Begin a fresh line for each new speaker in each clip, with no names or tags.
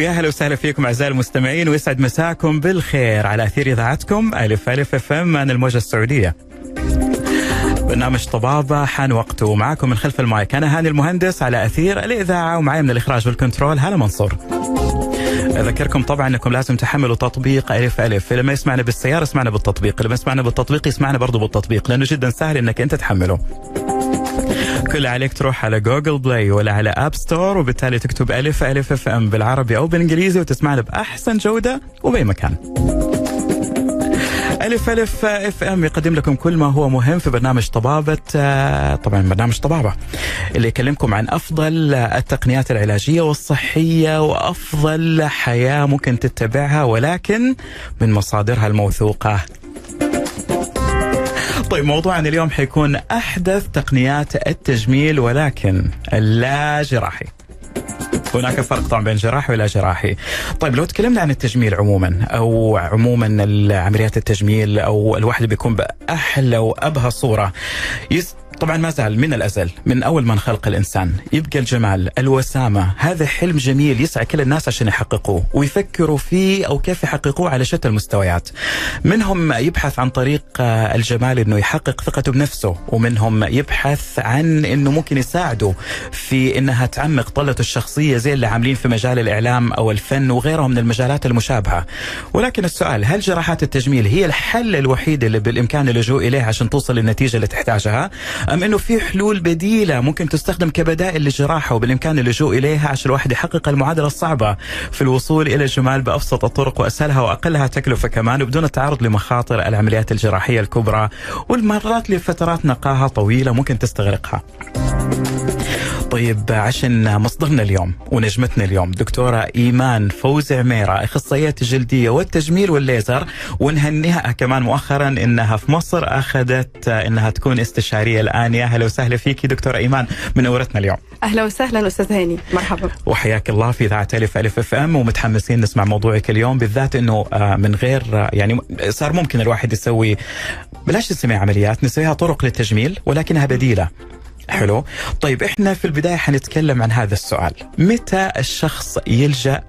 ويا أهلا وسهلا فيكم أعزائي المستمعين ويسعد مساكم بالخير على أثير إذاعتكم ألف ألف FM من الموجة السعودية. برنامج طبابة حان وقته معكم من خلف المايك. أنا هاني المهندس على أثير الإذاعة ومعي من الإخراج والكنترول هلا منصور. أذكركم طبعا أنكم لازم تحملوا تطبيق ألف ألف. لما يسمعنا بالسيارة اسمعنا بالتطبيق لما يسمعنا بالتطبيق يسمعنا برضو بالتطبيق لأنه جدا سهل أنك أنت تحمله. كل عليك تروح على Google Play ولا على App Store وبالتالي تكتب ألف ألف FM بالعربي أو بالإنجليزي وتسمعنا بأحسن جودة وبأي مكان. ألف ألف أف أم يقدم لكم كل ما هو مهم في برنامج طبابة آه، طبعا برنامج طبابة اللي يكلمكم عن أفضل التقنيات العلاجية والصحية وأفضل حياة ممكن تتبعها ولكن من مصادرها الموثوقة. طيب موضوعنا اليوم حيكون أحدث تقنيات التجميل ولكن اللا جراحي. هناك فرق طبعا بين جراحي ولا جراحي. طيب لو تكلمنا عن التجميل عموما أو عموما عمليات التجميل أو الواحد بيكون بأحلى وأبهى صورة يس طبعا ما زال من الأزل من أول ما انخلق الإنسان. يبقى الجمال الوسامة هذا حلم جميل يسعى كل الناس عشان يحققوه ويفكروا فيه أو كيف يحققوه على شتى المستويات. منهم يبحث عن طريق آه، الجمال إنه يحقق ثقته بنفسه ومنهم يبحث عن إنه ممكن يساعده في إنها تعمق طلته الشخصية زي اللي عاملين في مجال الإعلام أو الفن وغيرها من المجالات المشابهة. ولكن السؤال هل جراحات التجميل هي الحل الوحيد اللي بالإمكان اللجوء اليه عشان توصل للنتيجة اللي تحتاجها؟ أم إنه في حلول بديلة ممكن تستخدم كبدائل للجراحه وبالإمكان اللجوء إليها عشان الواحد يحقق المعادلة الصعبة في الوصول إلى الجمال بأبسط الطرق وأسهلها وأقلها تكلفة كمان وبدون التعرض لمخاطر العمليات الجراحية الكبرى والمرات لفترات نقاهة طويلة ممكن تستغرقها. طيب عشان مصدرنا اليوم ونجمتنا اليوم دكتورة إيمان فوزي عميرة أخصائية الجلدية والتجميل والليزر ونهنئها كمان مؤخرا إنها في مصر أخذت إنها تكون استشارية الآن. يا أهلا وسهلا فيكي دكتورة إيمان منورتنا اليوم.
أهلا وسهلا أستاذ هاني مرحبا.
وحياك الله في إذاعة ألف ألف أف أم ومتحمسين نسمع موضوعك اليوم بالذات إنه آه، من غير آه، يعني صار ممكن الواحد يسوي بلاش نسميها عمليات نسويها طرق للتجميل ولكنها بديلة. حلو. طيب إحنا في البداية حنتكلم عن هذا السؤال. متى الشخص يلجأ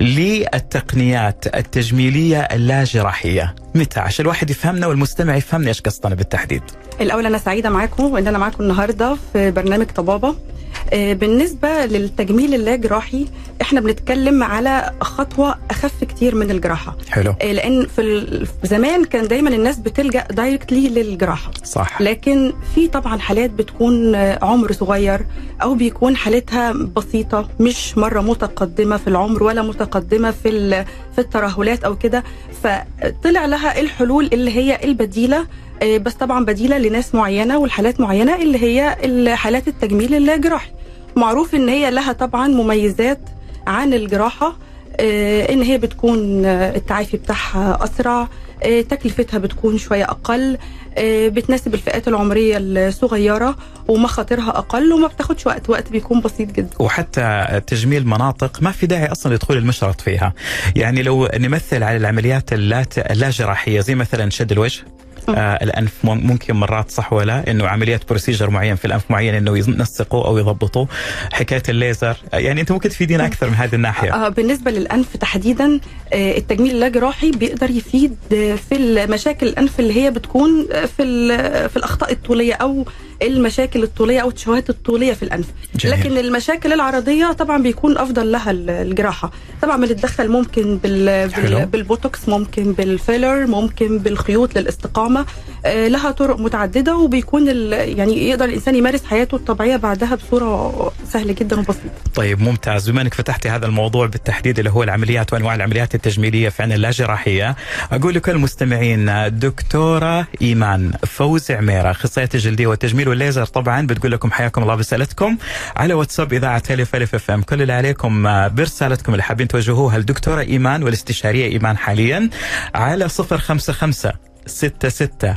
للتقنيات التجميلية اللا جراحيه متى؟ عشان الواحد يفهمنا والمستمع يفهمنا إيش قصدنا بالتحديد.
الأول أنا سعيدة معاكم وإن أنا معاكم النهارده في برنامج طبابة. بالنسبة للتجميل اللاجراحي إحنا بنتكلم على خطوة أخف كتير من الجراحة.
حلو.
آه، لأن في زمان كان دايما الناس بتلجأ دايركتلي للجراحة.
صح.
لكن في طبعا حالات بتكون آه، عمر صغير أو بيكون حالتها بسيطة مش مرة متقدمة في العمر ولا متقدمة في في الترهلات أو كده. فطلع لها الحلول اللي هي البديلة آه، بس طبعا بديلة لناس معينة والحالات معينة اللي هي حالات التجميل اللاجراحي معروف إن هي لها طبعا مميزات عن الجراحة آه، إن هي بتكون آه، التعافي بتاعها أسرع آه، تكلفتها بتكون شوية أقل آه، بتناسب الفئات العمرية الصغيرة ومخاطرها أقل وما بتاخدش وقت وقت بيكون بسيط جدا.
وحتى تجميل مناطق ما في داعي أصلا لدخول المشرط فيها. يعني لو نمثل على العمليات اللا جراحيه زي مثلا شد الوجه آه الأنف مم- ممكن مرات صح ولا إنه عمليات بروسيجر معين في الأنف معين إنه ينسقوا أو يضبطوا. حكاية الليزر. آه، يعني أنت ممكن تفيدينا أكثر من هذه الناحية.
آه بالنسبة للأنف تحديدا آه التجميل اللاجراحي بيقدر يفيد آه، في المشاكل الأنف اللي هي بتكون آه، في في الأخطاء الطولية أو المشاكل الطولية أو التشوهات الطولية في الأنف.
جميل.
لكن المشاكل العرضية طبعا بيكون أفضل لها ال- الجراحة. طبعا بنتدخل ممكن بال. بال بالبوتوكس ممكن بالفيلر ممكن بالخيوط للاستقامة. آه لها طرق متعددة وبيكون ال- يعني يقدر الإنسان يمارس حياته الطبيعية بعدها بصورة سهلة جدا وبسيطة.
طيب ممتاز. بما إنك فتحتي هذا الموضوع بالتحديد اللي هو العمليات وأنواع العمليات التجميلية فعلا اللا جراحيه أقول لكل المستمعين دكتورة إيمان فوزي عميرة أخصائية الجلدية والتجميل والليزر طبعا بتقول لكم حياكم الله برسالتكم على واتساب إذاعة الف الف اف ام كل اللي عليكم آه، برسالتكم اللي حابين توجهوها لدكتورة إيمان والاستشارية إيمان حاليا على 055 ستة ستة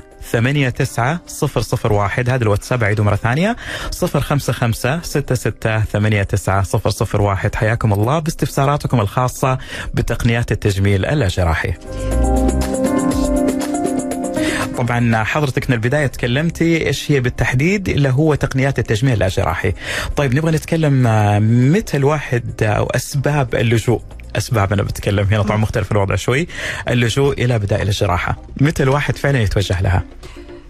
001 هذا الواتساب أعيده مرة ثانية. 055 66 01 حياكم الله باستفساراتكم الخاصة بتقنيات التجميل اللاجراحي طبعا حضرتك من البداية تكلمتي إيش هي بالتحديد اللي هو تقنيات التجميل اللاجراحي. طيب نبغى نتكلم متى الواحد أو أسباب اللجوء؟ أسباب أنا بتكلم هنا طبعا مختلف الوضع شوي. اللجوء إلى بدائل الجراحة. متى الواحد فعلا يتوجه لها؟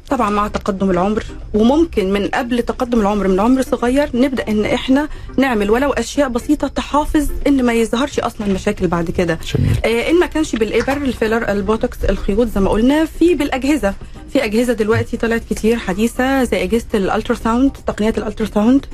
طبعا مع تقدم العمر وممكن من قبل تقدم العمر من عمر صغير نبدأ إن إحنا نعمل ولو أشياء بسيطة تحافظ إن ما يظهرش أصلا مشاكل بعد كده.
جميل.
آه إن ما كانش بالإبر الفيلر البوتوكس الخيوط زي ما قلنا في بالأجهزة. في أجهزة دلوقتي طلعت كتير حديثة زي أجهزة ال ultrasound تقنيات ال ultrasound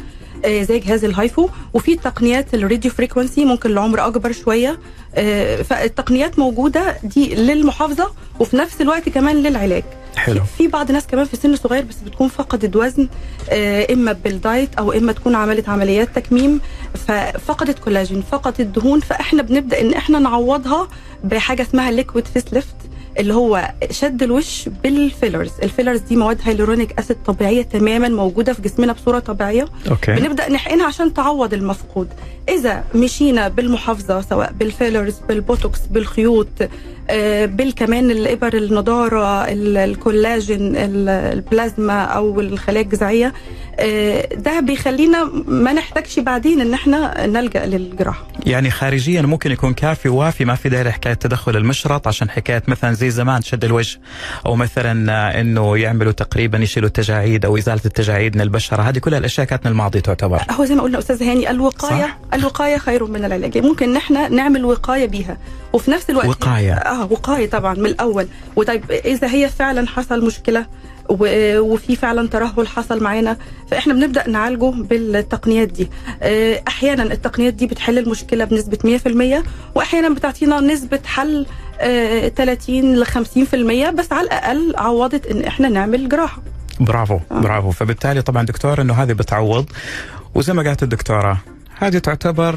آه زي جهاز ال HIFU. وفي تقنيات ال radio frequency ممكن لعمر أكبر شوية. آه فالتقنيات موجودة دي للمحافظة وفي نفس الوقت كمان للعلاج.
حلو.
في بعض ناس كمان في سن صغير بس بتكون فقدت وزن آه إما بال diet أو إما تكون عملت عمليات تكميم ففقدت كولاجين فقدت دهون فإحنا بنبدأ إن إحنا نعوضها بحاجة اسمها liquid face lift اللي هو شد الوش بال fillers ال fillers دي مواد hyaluronic acid طبيعية تماما موجودة في جسمنا بصورة طبيعية.
okay.
بنبدأ نحقنها عشان تعوض المفقود. إذا مشينا بالمحافظة سواء بالفيلرز بالبوتوكس بالخيوط بالكمان الإبر النضارة الكولاجين البلازما أو الخلايا الجذعية آه ده بيخلينا ما نحتاجش بعدين إن إحنا نلجأ للجراحة.
يعني خارجيا ممكن يكون كافي وافي ما في داعي لحكاية تدخل المشرط عشان حكاية مثلا زي زمان شد الوجه أو مثلا إنه يعملوا تقريبا يشيلوا التجاعيد أو إزالة التجاعيد من البشرة. هذه كل الأشياء كانت من الماضي تعتبر.
هو زي ما قلنا أستاذ هاني الوقاية صح؟ الوقاية خير من العلاج. ممكن إن إحنا نعمل وقاية بيها وفي نفس الوقت
وقاية.
آه وقايه طبعا من الأول. وطيب إذا هي فعلا حصل مشكلة وفي فعلا ترهل حصل معانا فإحنا بنبدأ نعالجه بالتقنيات دي. أحيانا التقنيات دي بتحل المشكلة بنسبة 100% واحيانا بتعطينا نسبة حل 30 ل 50% بس على الأقل عوضت إن إحنا نعمل جراحة.
برافو آه. برافو. فبالتالي طبعا دكتور إنه هذه بتعوض. وزي ما قالت الدكتورة هذه تعتبر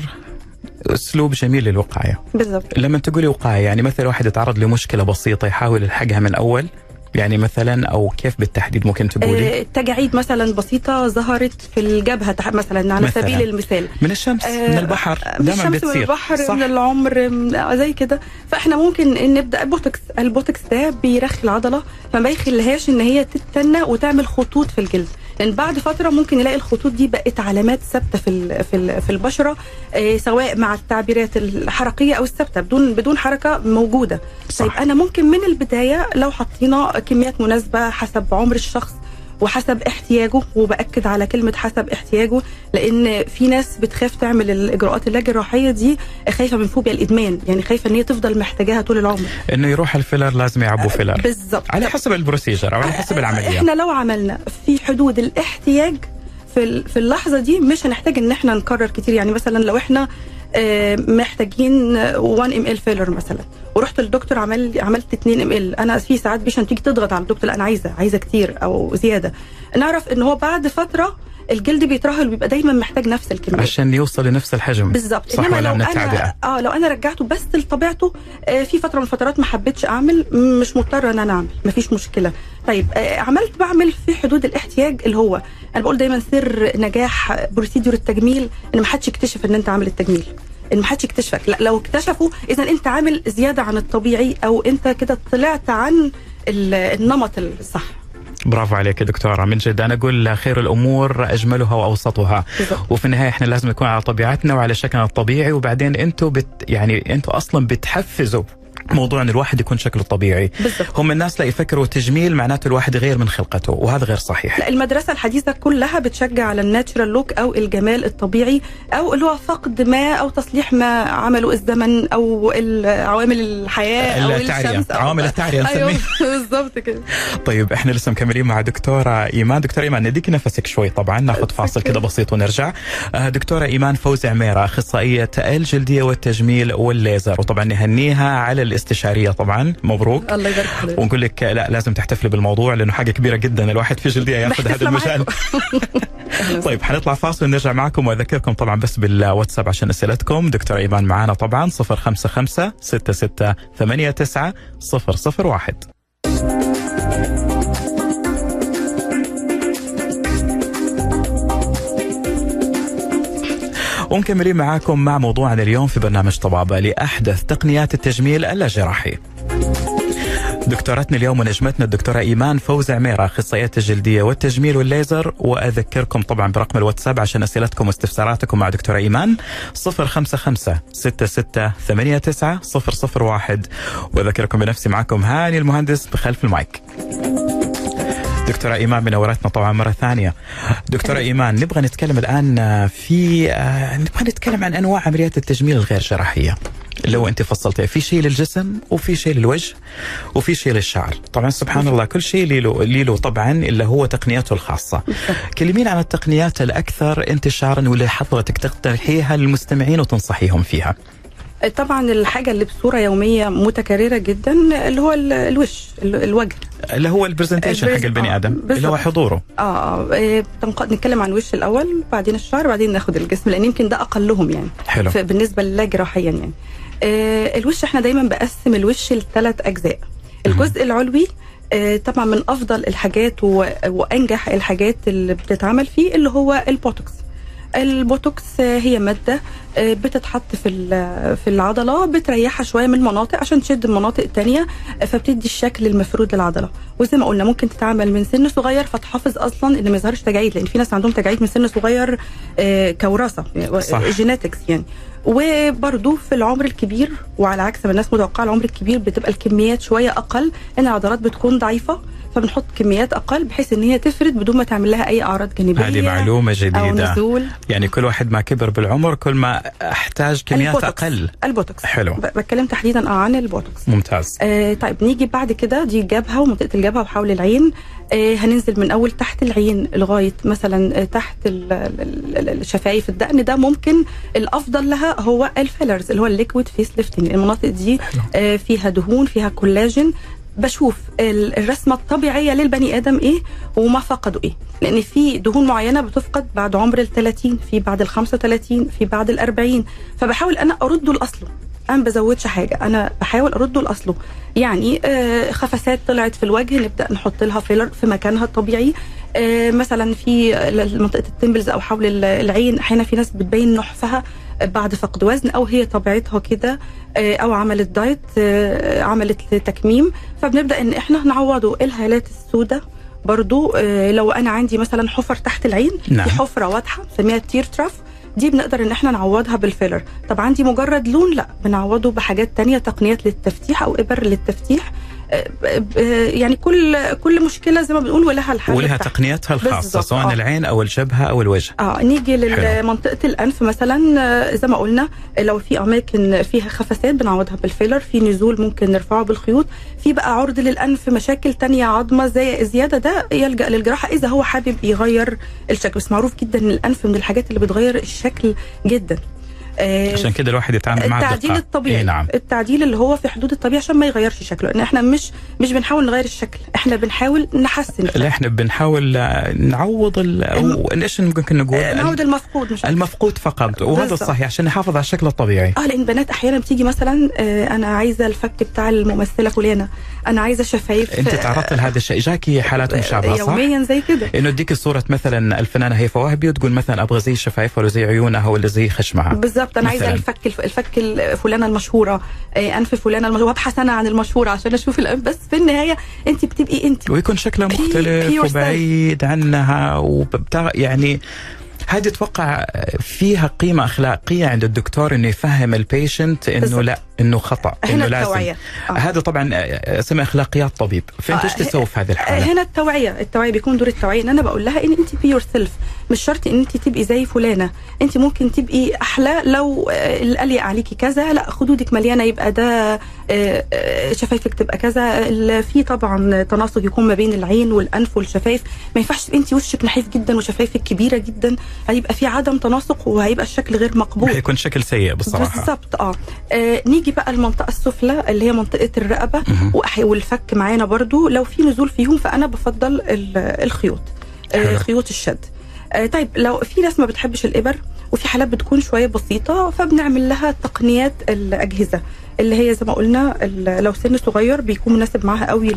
أسلوب جميل للوقاية
بالضبط
لما تقولي وقاية يعني مثلا واحد يتعرض لمشكلة بسيطة يحاول يلحقها من أول يعني مثلا أو كيف بالتحديد ممكن تقولي؟
آه تجاعيد مثلا بسيطة ظهرت في الجبهة مثلا على
مثلاً.
سبيل المثال
من الشمس آه من البحر
من
دائما
الشمس
بتصير
من البحر
صح.
من العمر من زي كده فإحنا ممكن نبدأ بوتوكس البوتوكس ده بيرخي العضلة فما يخليهاش إن هي تتنى وتعمل خطوط في الجلد لأن بعد فترة ممكن نلاقي الخطوط دي بقت علامات ثابتة في في في البشرة آه سواء مع التعبيرات الحركية أو الثابتة بدون بدون حركة موجودة
صح.
طيب أنا ممكن من البداية لو حطينا كميات مناسبة حسب عمر الشخص وحسب احتياجه وبأكد على كلمة حسب احتياجه لأن في ناس بتخاف تعمل الإجراءات اللاجراحية دي خايفة من فوبيا الإدمان يعني خايفة إن هي تفضل محتاجاها طول العمر.
إنه يروح الفيلر لازم يعبوا فيلر.
بالظبط.
على حسب ال procedure أو على حسب العملية.
إحنا لو عملنا في حدود الاحتياج في في اللحظة دي مش هنحتاج إن إحنا نكرر كتير. يعني مثلا لو إحنا محتاجين 1 ml فيلر مثلا ورحت للدكتور عمل عملت 2 ml أنا في ساعات patient تيجي تضغط على الدكتور لأ أنا عايزة عايزة كتير أو زيادة. نعرف إن هو بعد فترة الجلد بيترهل وبيبقى دايما محتاج نفس الكمية.
عشان يوصل لنفس الحجم.
بالظبط.
صح ولا من التعبئه
آه لو أنا رجعته بس لطبيعته آه في فترة من الفترات ما حبيتش أعمل مش مضطرة إن أنا أعمل. مفيش مشكلة. طيب آه عملت بعمل في حدود الاحتياج اللي هو أنا بقول دايما سر نجاح بروسيدور التجميل إن ما حدش يكتشف إن أنت عامل التجميل. إن ما حدش يكتشفك. لا لو اكتشفوا اذا أنت عامل زيادة عن الطبيعي أو أنت كده طلعت عن النمط الصح.
برافو عليك يا دكتورة من جد أنا أقول خير الأمور أجملها
وأوسطها.
وفي النهاية إحنا لازم نكون على طبيعتنا وعلى شكلنا الطبيعي وبعدين أنتم بت يعني أنتم أصلا بتحفزوا موضوع أن الواحد يكون شكله طبيعي
بالضبط.
هم الناس لا يفكروا تجميل معناته الواحد يغير من خلقته وهذا غير صحيح
لا المدرسة الحديثة كلها بتشجع على الناتشرال لوك أو الجمال الطبيعي أو اللي هو فقد ما أو تصليح ما عمله الزمن أو عوامل الحياة أو
التعرية.
الشمس أو
عوامل التعرية نسميه.
أيوه بالظبط كده
طيب إحنا لسه مكملين مع دكتورة إيمان دكتورة إيمان نديك نفسك شوي طبعا ناخذ فاصل كده بسيط ونرجع آه، دكتورة إيمان فوزي عميرة أخصائية الجلدية والتجميل والليزر وطبعا نهنيها على الاستشارية طبعا. مبروك.
الله يبارك فيك.
ونقول لك لا لازم تحتفلي بالموضوع لأنه حاجة كبيرة جدا. الواحد في جلدية يأخذ هذا المجال. طيب حنطلع فاصل ونرجع معكم وأذكركم طبعا بس بالواتساب عشان أسئلتكم. دكتور إيمان معانا طبعا 055 66 89 001 ومكملين معاكم مع موضوعنا اليوم في برنامج طبابة لأحدث تقنيات التجميل اللاجراحي دكتورتنا اليوم ونجمتنا الدكتورة إيمان فوز عميرة أخصائية الجلدية والتجميل والليزر. وأذكركم طبعا برقم الواتساب عشان أسئلتكم واستفساراتكم مع دكتورة إيمان. 055 66 89 001 وأذكركم بنفسي معكم هاني المهندس بخلف المايك. دكتورة إيمان منورتنا طبعا مرة ثانية. دكتورة إيمان نبغى نتكلم الآن في آه، نبغى نتكلم عن أنواع عمليات التجميل الغير جراحية لو أنت فصلتها في شيء للجسم وفي شيء للوجه وفي شيء للشعر. طبعا سبحان الله كل شيء له له طبعا اللي هو تقنياته الخاصة. كلمين عن التقنيات الأكثر انتشارا واللي حضرتك تقترحيها للمستمعين وتنصحيهم فيها.
طبعا الحاجة اللي بصورة يومية متكررة جدا اللي هو ال- الوش ال- الوجه.
اللي هو البرزنتيشن
البرز-
حق البني
آه،
آدم اللي هو. حضوره.
آه آه، إيه، تنق- نتكلم عن الوش الأول بعدين الشعر بعدين ناخد الجسم لأن يمكن ده أقلهم يعني.
حلو.
بالنسبة للا جراحيا يعني. آه الوش إحنا دايما بقسم الوش لثلاث أجزاء. الجزء العلوي آه طبعا من أفضل الحاجات و- وأنجح الحاجات اللي بتتعمل فيه اللي هو البوتوكس. البوتوكس هي مادة آه، بتتحط في في العضلة بتريحها شوية من المناطق عشان تشد المناطق التانية آه، فبتدي الشكل المفرود للعضلة. وزي ما قلنا ممكن تتعمل من سن صغير فتحافظ أصلا إن ما يظهرش تجاعيد لأن في ناس عندهم تجاعيد من سن صغير آه،
كوراثة.
genetics يعني. وبرضو في العمر الكبير وعلى عكس ما الناس متوقعة العمر الكبير بتبقى الكميات شوية أقل لأن العضلات بتكون ضعيفة. فبنحط كميات أقل بحيث إن هي تفرد بدون ما تعمل لها أي أعراض جانبية
هذه
معلومة
جديدة.
نزول.
يعني كل واحد ما كبر بالعمر كل ما أحتاج كميات
البوتوكس.
أقل.
البوتوكس.
حلو.
بتكلم تحديدا عن البوتوكس.
ممتاز.
آه طيب نيجي بعد كده دي الجبهه ومنطقة الجبهة وحول العين. آه هننزل من أول تحت العين لغاية مثلا آه تحت ال- ال- ال- الشفايف الدقن. ده ممكن الأفضل لها هو ال fillers اللي هو ال liquid face lifting المناطق دي. آه فيها دهون فيها كولاجين بشوف ال- الرسمة الطبيعية للبني آدم إيه وما فقدوا إيه. لأن في دهون معينة بتفقد بعد عمر ال 30 في بعد ال 35 في بعد ال 40 فبحاول أنا أرده لأصله. أنا ما بزودش حاجة أنا بحاول أرده لأصله. يعني آه، خسفات طلعت في الوجه نبدأ نحط لها فيلر في مكانها الطبيعي. آه، مثلا في منطقة ال temples أو حول ال- العين أحيانا في ناس بتبين نحفها. بعد فقد وزن أو هي طبيعتها كده آه، أو عملت diet آه، عملت تكميم فبنبدأ إن إحنا نعوضه الهالات السوداء برضو آه، لو أنا عندي مثلا حفر تحت العين
نعم.
في حفرة واضحة بنسميها tear trough دي بنقدر إن إحنا نعوضها بالفيلر. طب عندي مجرد لون لأ بنعوضه بحاجات تانية تقنيات للتفتيح أو إبر للتفتيح. يعني كل كل مشكلة زي ما بنقول ولها الحل
ولها
بتاعها.
تقنياتها
الخاصة
سواء
آه.
العين أو الجبهه أو الوجه
آه نيجي. لمنطقه الأنف مثلا آه، زي ما قلنا آه، لو في أماكن فيها خفسات بنعوضها بالفيلر في نزول ممكن نرفعه بالخيوط في بقى عرض للأنف مشاكل تانية عظمة زي زيادة ده يلجأ للجراحة إذا هو حابب يغير الشكل بس معروف جدا إن الأنف من الحاجات اللي بتغير الشكل جدا آه،
عشان كده الواحد يتعامل معها
التعديل. الطبيعي.
إيه نعم.
التعديل اللي هو في حدود الطبيعي عشان ما يغيرش شكله. لأن إحنا مش مش بنحاول نغير الشكل. إحنا بنحاول نحسن.
لا إحنا بنحاول آه، نعوض ال- أو إيش ممكن نقول؟
آه، نعود المفقود مش
المفقود فقط. وهذا. الصحيح عشان نحافظ على الشكل الطبيعي.
آه لأن بنات أحيانا بتيجي مثلا آه، أنا عايزة الفك بتاع الممثلة فلانة. أنا عايزة شفايف
أنت تعرضت لهذا الشيء. جاكي حالات مشابهة صح؟
يوميا زي كده.
إنه تديك صورة مثلا الفنانة هيفاء وهبي وتقول مثلا أبغى زي شفايفها ولا زي عيونها ولا زي خشمها.
بالظبط أنا
عايزة.
الفك الف- الفك ال- فلانة المشهورة آه، أنف فلانة المشهورة وأبحث أنا عن المشهورة عشان أشوف الانف بس في النهاية انت بتبقي انت
ويكون شكلها مختلف. وبعيد عنها وبتاع يعني هذه أتوقع فيها قيمة أخلاقية عند الدكتور إنه يفهم ال patient
إنه.
لا إنه خطأ
إنه
لازم.
التوعية. آه.
هذا طبعا اسمها أخلاقيات طبيب. فأنت
آه،
إيش تسوي في هذه
آه،
الحالة؟
هنا التوعية. التوعية بيكون دور التوعية. إن أنا بقول لها إن أنت be yourself مش شرط إن أنت تبقي زي فلانة. أنت ممكن تبقي أحلى لو آه، قال عليكي كذا. لا خدودك مليانة يبقى ده آه، آه، شفايفك تبقى كذا. في طبعا تناسق يكون ما بين العين والأنف والشفايف. ما ينفعش تبقي أنت وشك نحيف جدا وشفايفك كبيرة جدا. هيبقى في عدم تناسق وهيبقى الشكل غير مقبول.
حيكون شكل سيء بصراحة.
بالظبط آه. آه، نيجي بقى المنطقة السفلى اللي هي
منطقة
الرقبة. والفك معانا برضو. لو في نزول فيهم فأنا بفضل ال- الخيوط. آه،
حلو.
خيوط الشد. آه، طيب لو في ناس ما بتحبش الإبر وفي حالات بتكون شوية بسيطة فبنعمل لها تقنيات الأجهزة اللي هي زي ما قلنا لو سن صغير بيكون مناسب معاها قوي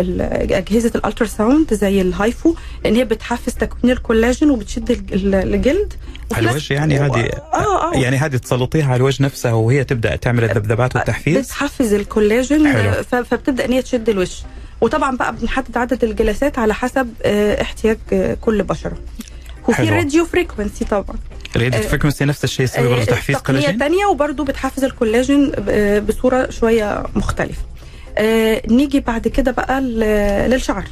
أجهزة ال ultrasound زي ال HIFU لأن هي بتحفز تكوين الكولاجين وبتشد الج- الجلد.
على الوجه يعني هذه
آه آه.
يعني هذه تسلطيها على الوجه نفسها وهي تبدأ تعمل الذبذبات والتحفيز؟
بتحفز الكولاجين
حلو.
آه، فبتبدأ إن هي تشد الوش. وطبعا بقى بنحدد عدد الجلسات على حسب آه، احتياج آه، كل بشرة. وفي. radio frequency طبعا.
الريد
آه،
frequency نفس الشيء يسوي برضه
آه،
تحفيز
تقنية
كولاجين؟
تانية وبرضه بتحفز الكولاجين آه، بصورة شوية مختلفة. آه، نيجي بعد كده بقى للشعر.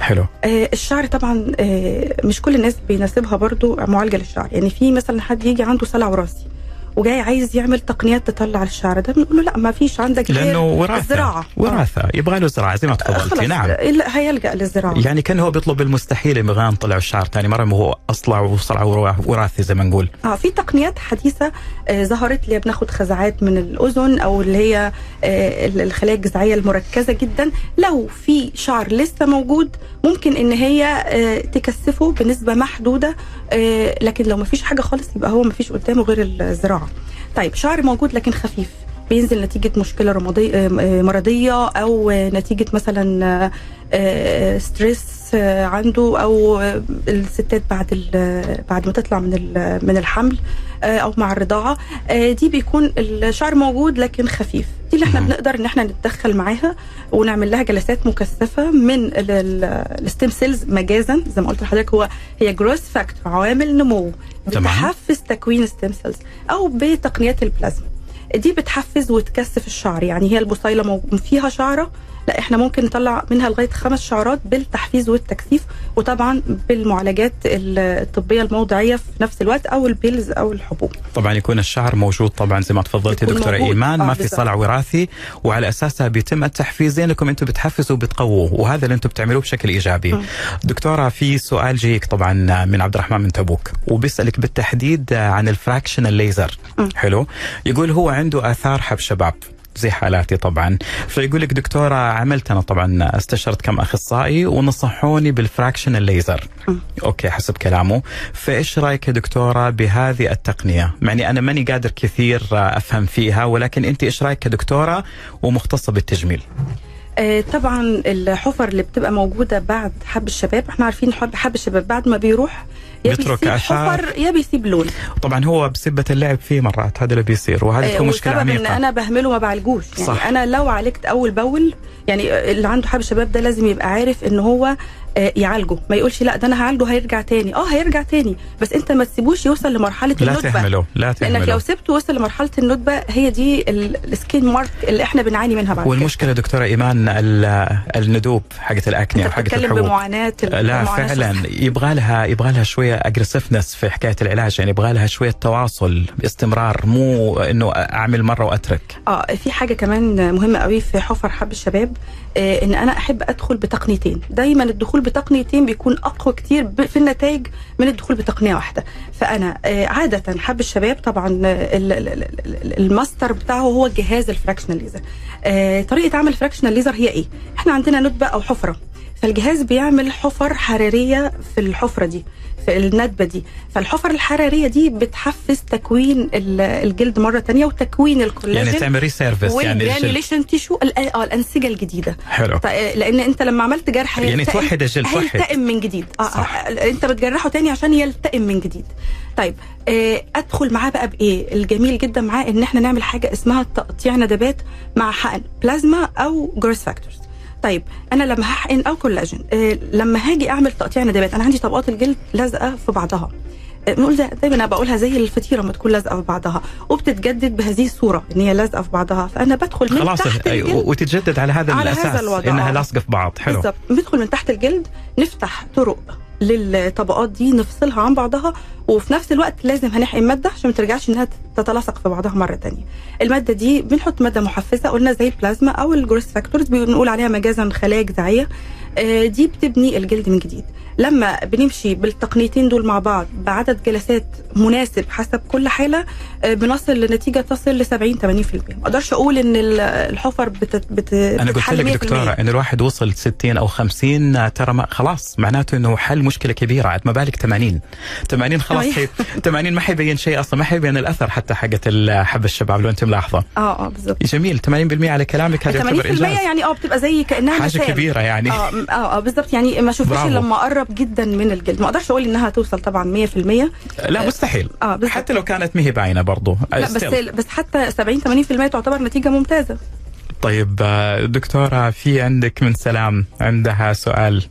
حلو.
آه، الشعر طبعا آه، مش كل الناس بيناسبها برضو معالجة للشعر. يعني في مثلا حد يجي عنده صلع وراثي وجاي عايز يعمل تقنيات تطلع الشعر ده بنقول له لا ما فيش عندك غير
لأنه وراثة
الزراعة.
وراثة. يبغى له زراعة زي ما
آه،
تفضلتي نعم.
هيلجأ للزراعة.
يعني كان هو بيطلب المستحيل يبغى نطلع الشعر ثاني مرة ما هو أصلع وصلع ورا- وراثي زي ما نقول.
آه في تقنيات حديثة آه ظهرت اللي بناخد خزعات من الأذن أو اللي هي آه ال- الخلايا الجذعية المركزة جدا. لو في شعر لسه موجود ممكن إن هي آه تكثفه بنسبة محدودة آه لكن لو ما فيش حاجة خالص يبقى هو ما فيش قدامه غير الزراعة. طيب شعر موجود لكن خفيف. بينزل نتيجة مشكلة رمضية آه، آه، مرضية أو آه، نتيجة مثلا stress آه، عنده أو آه، الستات بعد بعد ما تطلع من من الحمل أو مع الرضاعة آه، دي بيكون الشعر موجود لكن خفيف دي اللي
إحنا.
بنقدر إن إحنا نتدخل معاها ونعمل لها جلسات مكثفة من ال stem cells مجازا زي ما قلت لحضرتك هو هي growth factor عوامل نمو. بتحفز تكوين stem cells أو بتقنيات البلازما دي بتحفز وتكثف الشعر. يعني هي البصيلة مو- فيها شعرة لا إحنا ممكن نطلع منها لغاية خمس شعرات بالتحفيز والتكثيف وطبعا بالمعالجات الطبية الموضعية في نفس الوقت أو ال pills أو الحبوب
طبعا يكون الشعر موجود طبعا زي ما تفضلتي
يكون دكتورة.
إيمان
آه،
ما في
بالضبط.
صلع وراثي وعلى أساسها بيتم التحفيز زي انكم أنتم بتحفزوا وبتقووا وهذا اللي أنتم بتعملوه بشكل إيجابي.
مم.
دكتورة في سؤال جاك طبعا من عبد الرحمن من تبوك وبيسألك بالتحديد عن ال fractional laser
مم.
حلو يقول هو عنده آثار حب شباب زي حالاتي طبعا. فيقول لك دكتورة عملت أنا طبعا استشرت كم أخصائي ونصحوني بال fractional
laser.
okay حسب كلامه. فإيش رأيك يا دكتورة بهذه التقنية؟ يعني أنا ماني قادر كثير أفهم فيها ولكن أنت إيش رأيك كدكتوره ومختصة بالتجميل؟
آه، طبعا الحفر اللي بتبقى موجودة بعد حب الشباب إحنا عارفين حب حب الشباب بعد ما بيروح
بيترك.
حفر يا بيسيب لون
طبعا هو بسبة اللعب فيه مرات هذا اللي بيصير وهذه تكون مشكلة
والسبب إن
عميقة
أنا بهمله ما بعالجوش يعني
صح.
أنا لو عالجت أول بأول يعني اللي عنده حب الشباب ده لازم يبقى عارف إن هو يعالجه ما يقولش لا ده أنا هعالجه هيرجع تاني. آه هيرجع تاني. بس أنت ما تسيبوش يوصل لمرحلة
لا
الندبة.
تهمله لا
لأنك
تهمله.
لو سبته وصل لمرحلة الندبة هي دي ال- السكين مارك اللي إحنا بنعاني منها بعد كده.
والمشكلة دكتورة إيمان ال- الندوب حقت
ال
acne
بتتكلم
الحبوب
بمعاناة
لا فعلا. يبغى لها يبغى لها شوية aggressiveness في حكاية العلاج يعني يبغى لها شوية تواصل باستمرار مو إنه أعمل مرة وأترك.
آه في حاجة كمان مهمة قوي في حفر حب الشباب آه إن أنا أحب أدخل بتقنيتين. دايما الدخول بتقنيتين بيكون أقوى كتير في النتائج من الدخول بتقنية واحدة. فأنا آه عادة حب الشباب طبعا آه، ال- ال- ال- ال- الماستر بتاعه هو جهاز ال fractional laser. آه طريقة عمل ال fractional laser هي إيه؟ إحنا عندنا ندبه أو حفرة فالجهاز بيعمل حفر حرارية في الحفرة دي. الندبة دي. فالحفر الحرارية دي بتحفز تكوين ال- الجلد مرة تانية وتكوين الكولاجين
يعني تعمل resurface يعني الجلد.
وال granulation tissue ال- آه الأنسجة الجديدة.
حلو.
ط- لأن أنت لما عملت جرح
يعني توحد الجلد توحد.
هيلتئم من جديد. آه
صح.
آه، أنت بتجرحه تاني عشان يلتئم من جديد. طيب آه أدخل معاه بقى بإيه؟ الجميل جدا معاه إن إحنا نعمل حاجة اسمها تقطيع ندبات مع حقن بلازما أو growth factors طيب أنا لما هحقن أو كولاجين آه لما هاجي أعمل تقطيع ندبات أنا عندي طبقات الجلد لازقة في بعضها. آه، بنقول ده دايما أنا بقولها زي الفطيرة ما تكون لازقة في بعضها وبتتجدد بهذه الصورة إن هي لازقة في بعضها فأنا بدخل من
خلاص
تحت الجلد
وتتجدد على هذا
على
الأساس
هذا الوضع،
إنها
آه.
لاصقه في بعض. حلو.
بالظبط ندخل من تحت الجلد نفتح طرق للطبقات دي نفصلها عن بعضها وفي نفس الوقت لازم هنحقن مادة عشان ما ترجعش إنها تتلاصق في بعضها مرة تانية. المادة دي بنحط مادة محفزة قلنا زي البلازما أو ال growth factors بنقول عليها مجازا خلايا جذعية. آه، دي بتبني الجلد من جديد. لما بنمشي بالتقنيتين دول مع بعض بعدد جلسات مناسب حسب كل حالة آه، بنصل لنتيجة تصل ل 70 80% ما أقدرش أقول إن ال- الحفر بت بت
أنا قلت لك
100%.
دكتورة إن الواحد وصل 60 أو 50 ترى ما خلاص معناته إنه حل مشكلة كبيرة عاد ما بالك 80 80 خلاص هي 80 ما حيبين شيء أصلا ما حيبين الأثر حتى حقت حب الشباب لو أنت ملاحظة.
آه آه بالظبط
جميل. 80% على كلامك هذا
80%
يعتبر إنجاز.
يعني آه بتبقى زي كانها
حاجة
مسام.
كبيرة يعني.
آه آه آه بالظبط يعني ما اشوفش
برافو.
إلا اقرب جدا من الجلد. ما أقدرش أقول إنها توصل طبعا 100%
لا مستحيل.
آه بالظبط.
حتى لو كانت ما هي باينه برضو.
لا بس بس حتى 70 80% تعتبر نتيجة ممتازة.
طيب آه، دكتورة في عندك من سلام عندها سؤال.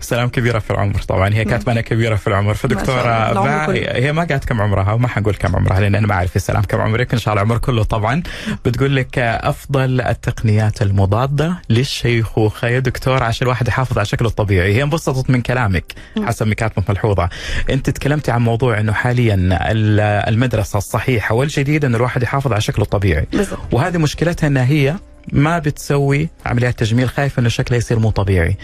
سلام كبيرة في العمر طبعا هي كاتبة أنا كبيرة في العمر
ما
باع-
كله.
هي ما قالت كم عمرها وما حنقول كم عمرها لأن أنا ما أعرف يا سلام كم عمرك إن شاء الله العمر كله طبعا. بتقول لك أفضل التقنيات المضادة للشيخوخة يا دكتور عشان الواحد يحافظ على شكله الطبيعي. هي انبسطت من كلامك حسب ما كاتبة ملحوظة. أنت تكلمتي عن موضوع أنه حاليا ال- المدرسة الصحيحة والجديدة أنه الواحد يحافظ على شكله الطبيعي. وهذه مشكلتها إنها هي ما بتسوي عمليات تجميل خايفه إنه شكلها يصير مو طبيعي.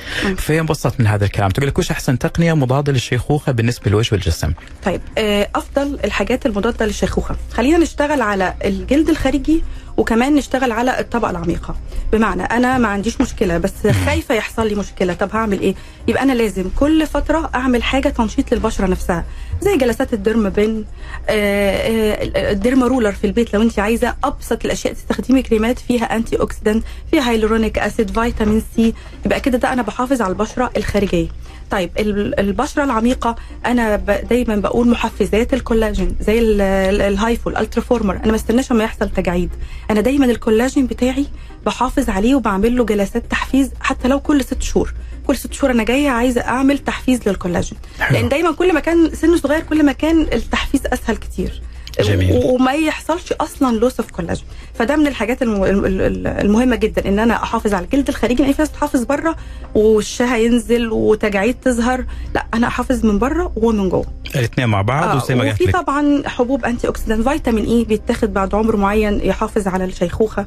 انبسطت من هذا الكلام. تقول لك وش أحسن تقنية مضادة للشيخوخة بالنسبة للوجه والجسم
طيب آه، أفضل الحاجات المضادة للشيخوخة. خلينا نشتغل على الجلد الخارجي وكمان نشتغل على الطبقة العميقة. بمعنى أنا ما عنديش مشكلة بس خايفه يحصل لي مشكلة؟ طب هعمل إيه؟ يبقى أنا لازم كل فترة أعمل حاجة تنشيط للبشرة نفسها زي جلسات ال derma pen آه، آه، ال derma roller في البيت لو أنت عايزة. أبسط الأشياء تستخدمي كريمات فيها antioxidant فيها hyaluronic acid vitamin C يبقى كده ده أنا بحافظ على البشرة الخارجية. طيب ال- البشرة العميقة أنا دايما بقول محفزات الكولاجين زي ال- ال- ال HIFU ال Ultraformer أنا ما استناش أما يحصل تجاعيد. أنا دايما الكولاجين بتاعي بحافظ عليه وبعمل له جلسات تحفيز حتى لو كل ست شهور. كل ست شهور أنا جاية عايزة أعمل تحفيز للكولاجين. لأن دايما كل ما كان سنه صغير كل ما كان التحفيز أسهل كتير.
جميل.
وما يحصلش أصلا loss of collagen فده من الحاجات الم- الم- الم- المهمة جدا إن أنا أحافظ على الجلد الخارجي لأن في ناس بتحافظ بره ووشها ينزل وتجاعيد تظهر. لا أنا أحافظ من بره ومن جوه.
الاثنين مع بعض
آه،
وزي ما قلت
وفي طبعا حبوب antioxidant vitamin E بيتاخد بعد عمر معين يحافظ على الشيخوخة.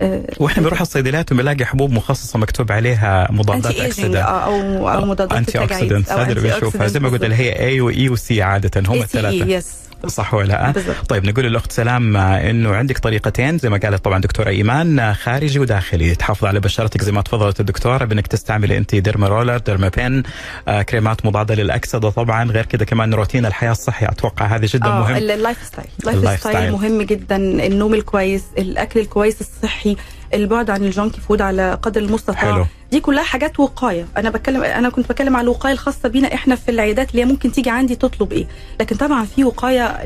آه،
وإحنا بنروح الصيدليات وبنلاقي حبوب مخصصة مكتوب عليها مضادات اكسده
أو أو مضادات
anti
التجاعيد
oxidant هذا اللي بنشوفها زي ما قلت اللي هي اي واي وسي عادة هم الثلاثة.
yes
صح ولا لا؟
بالضبط.
طيب نقول للأخت سلام آه، إنه عندك طريقتين زي ما قالت طبعا دكتورة إيمان آه، خارجي وداخلي تحافظ على بشرتك زي ما تفضلت الدكتورة بإنك تستعملي أنت derma roller derma pen آه، كريمات مضادة للأكسدة طبعا غير كده كمان روتين الحياة الصحي أتوقع هذه جدا مهم
ال-
ال
lifestyle
ال
lifestyle. مهم جدا النوم الكويس الأكل الكويس الصحي البعد عن ال junky food على قدر المستطاع
حلو.
دي كلها حاجات وقاية. أنا بتكلم أنا كنت بتكلم على الوقاية الخاصة بينا إحنا في العيادات اللي هي ممكن تيجي عندي تطلب إيه. لكن طبعا في وقاية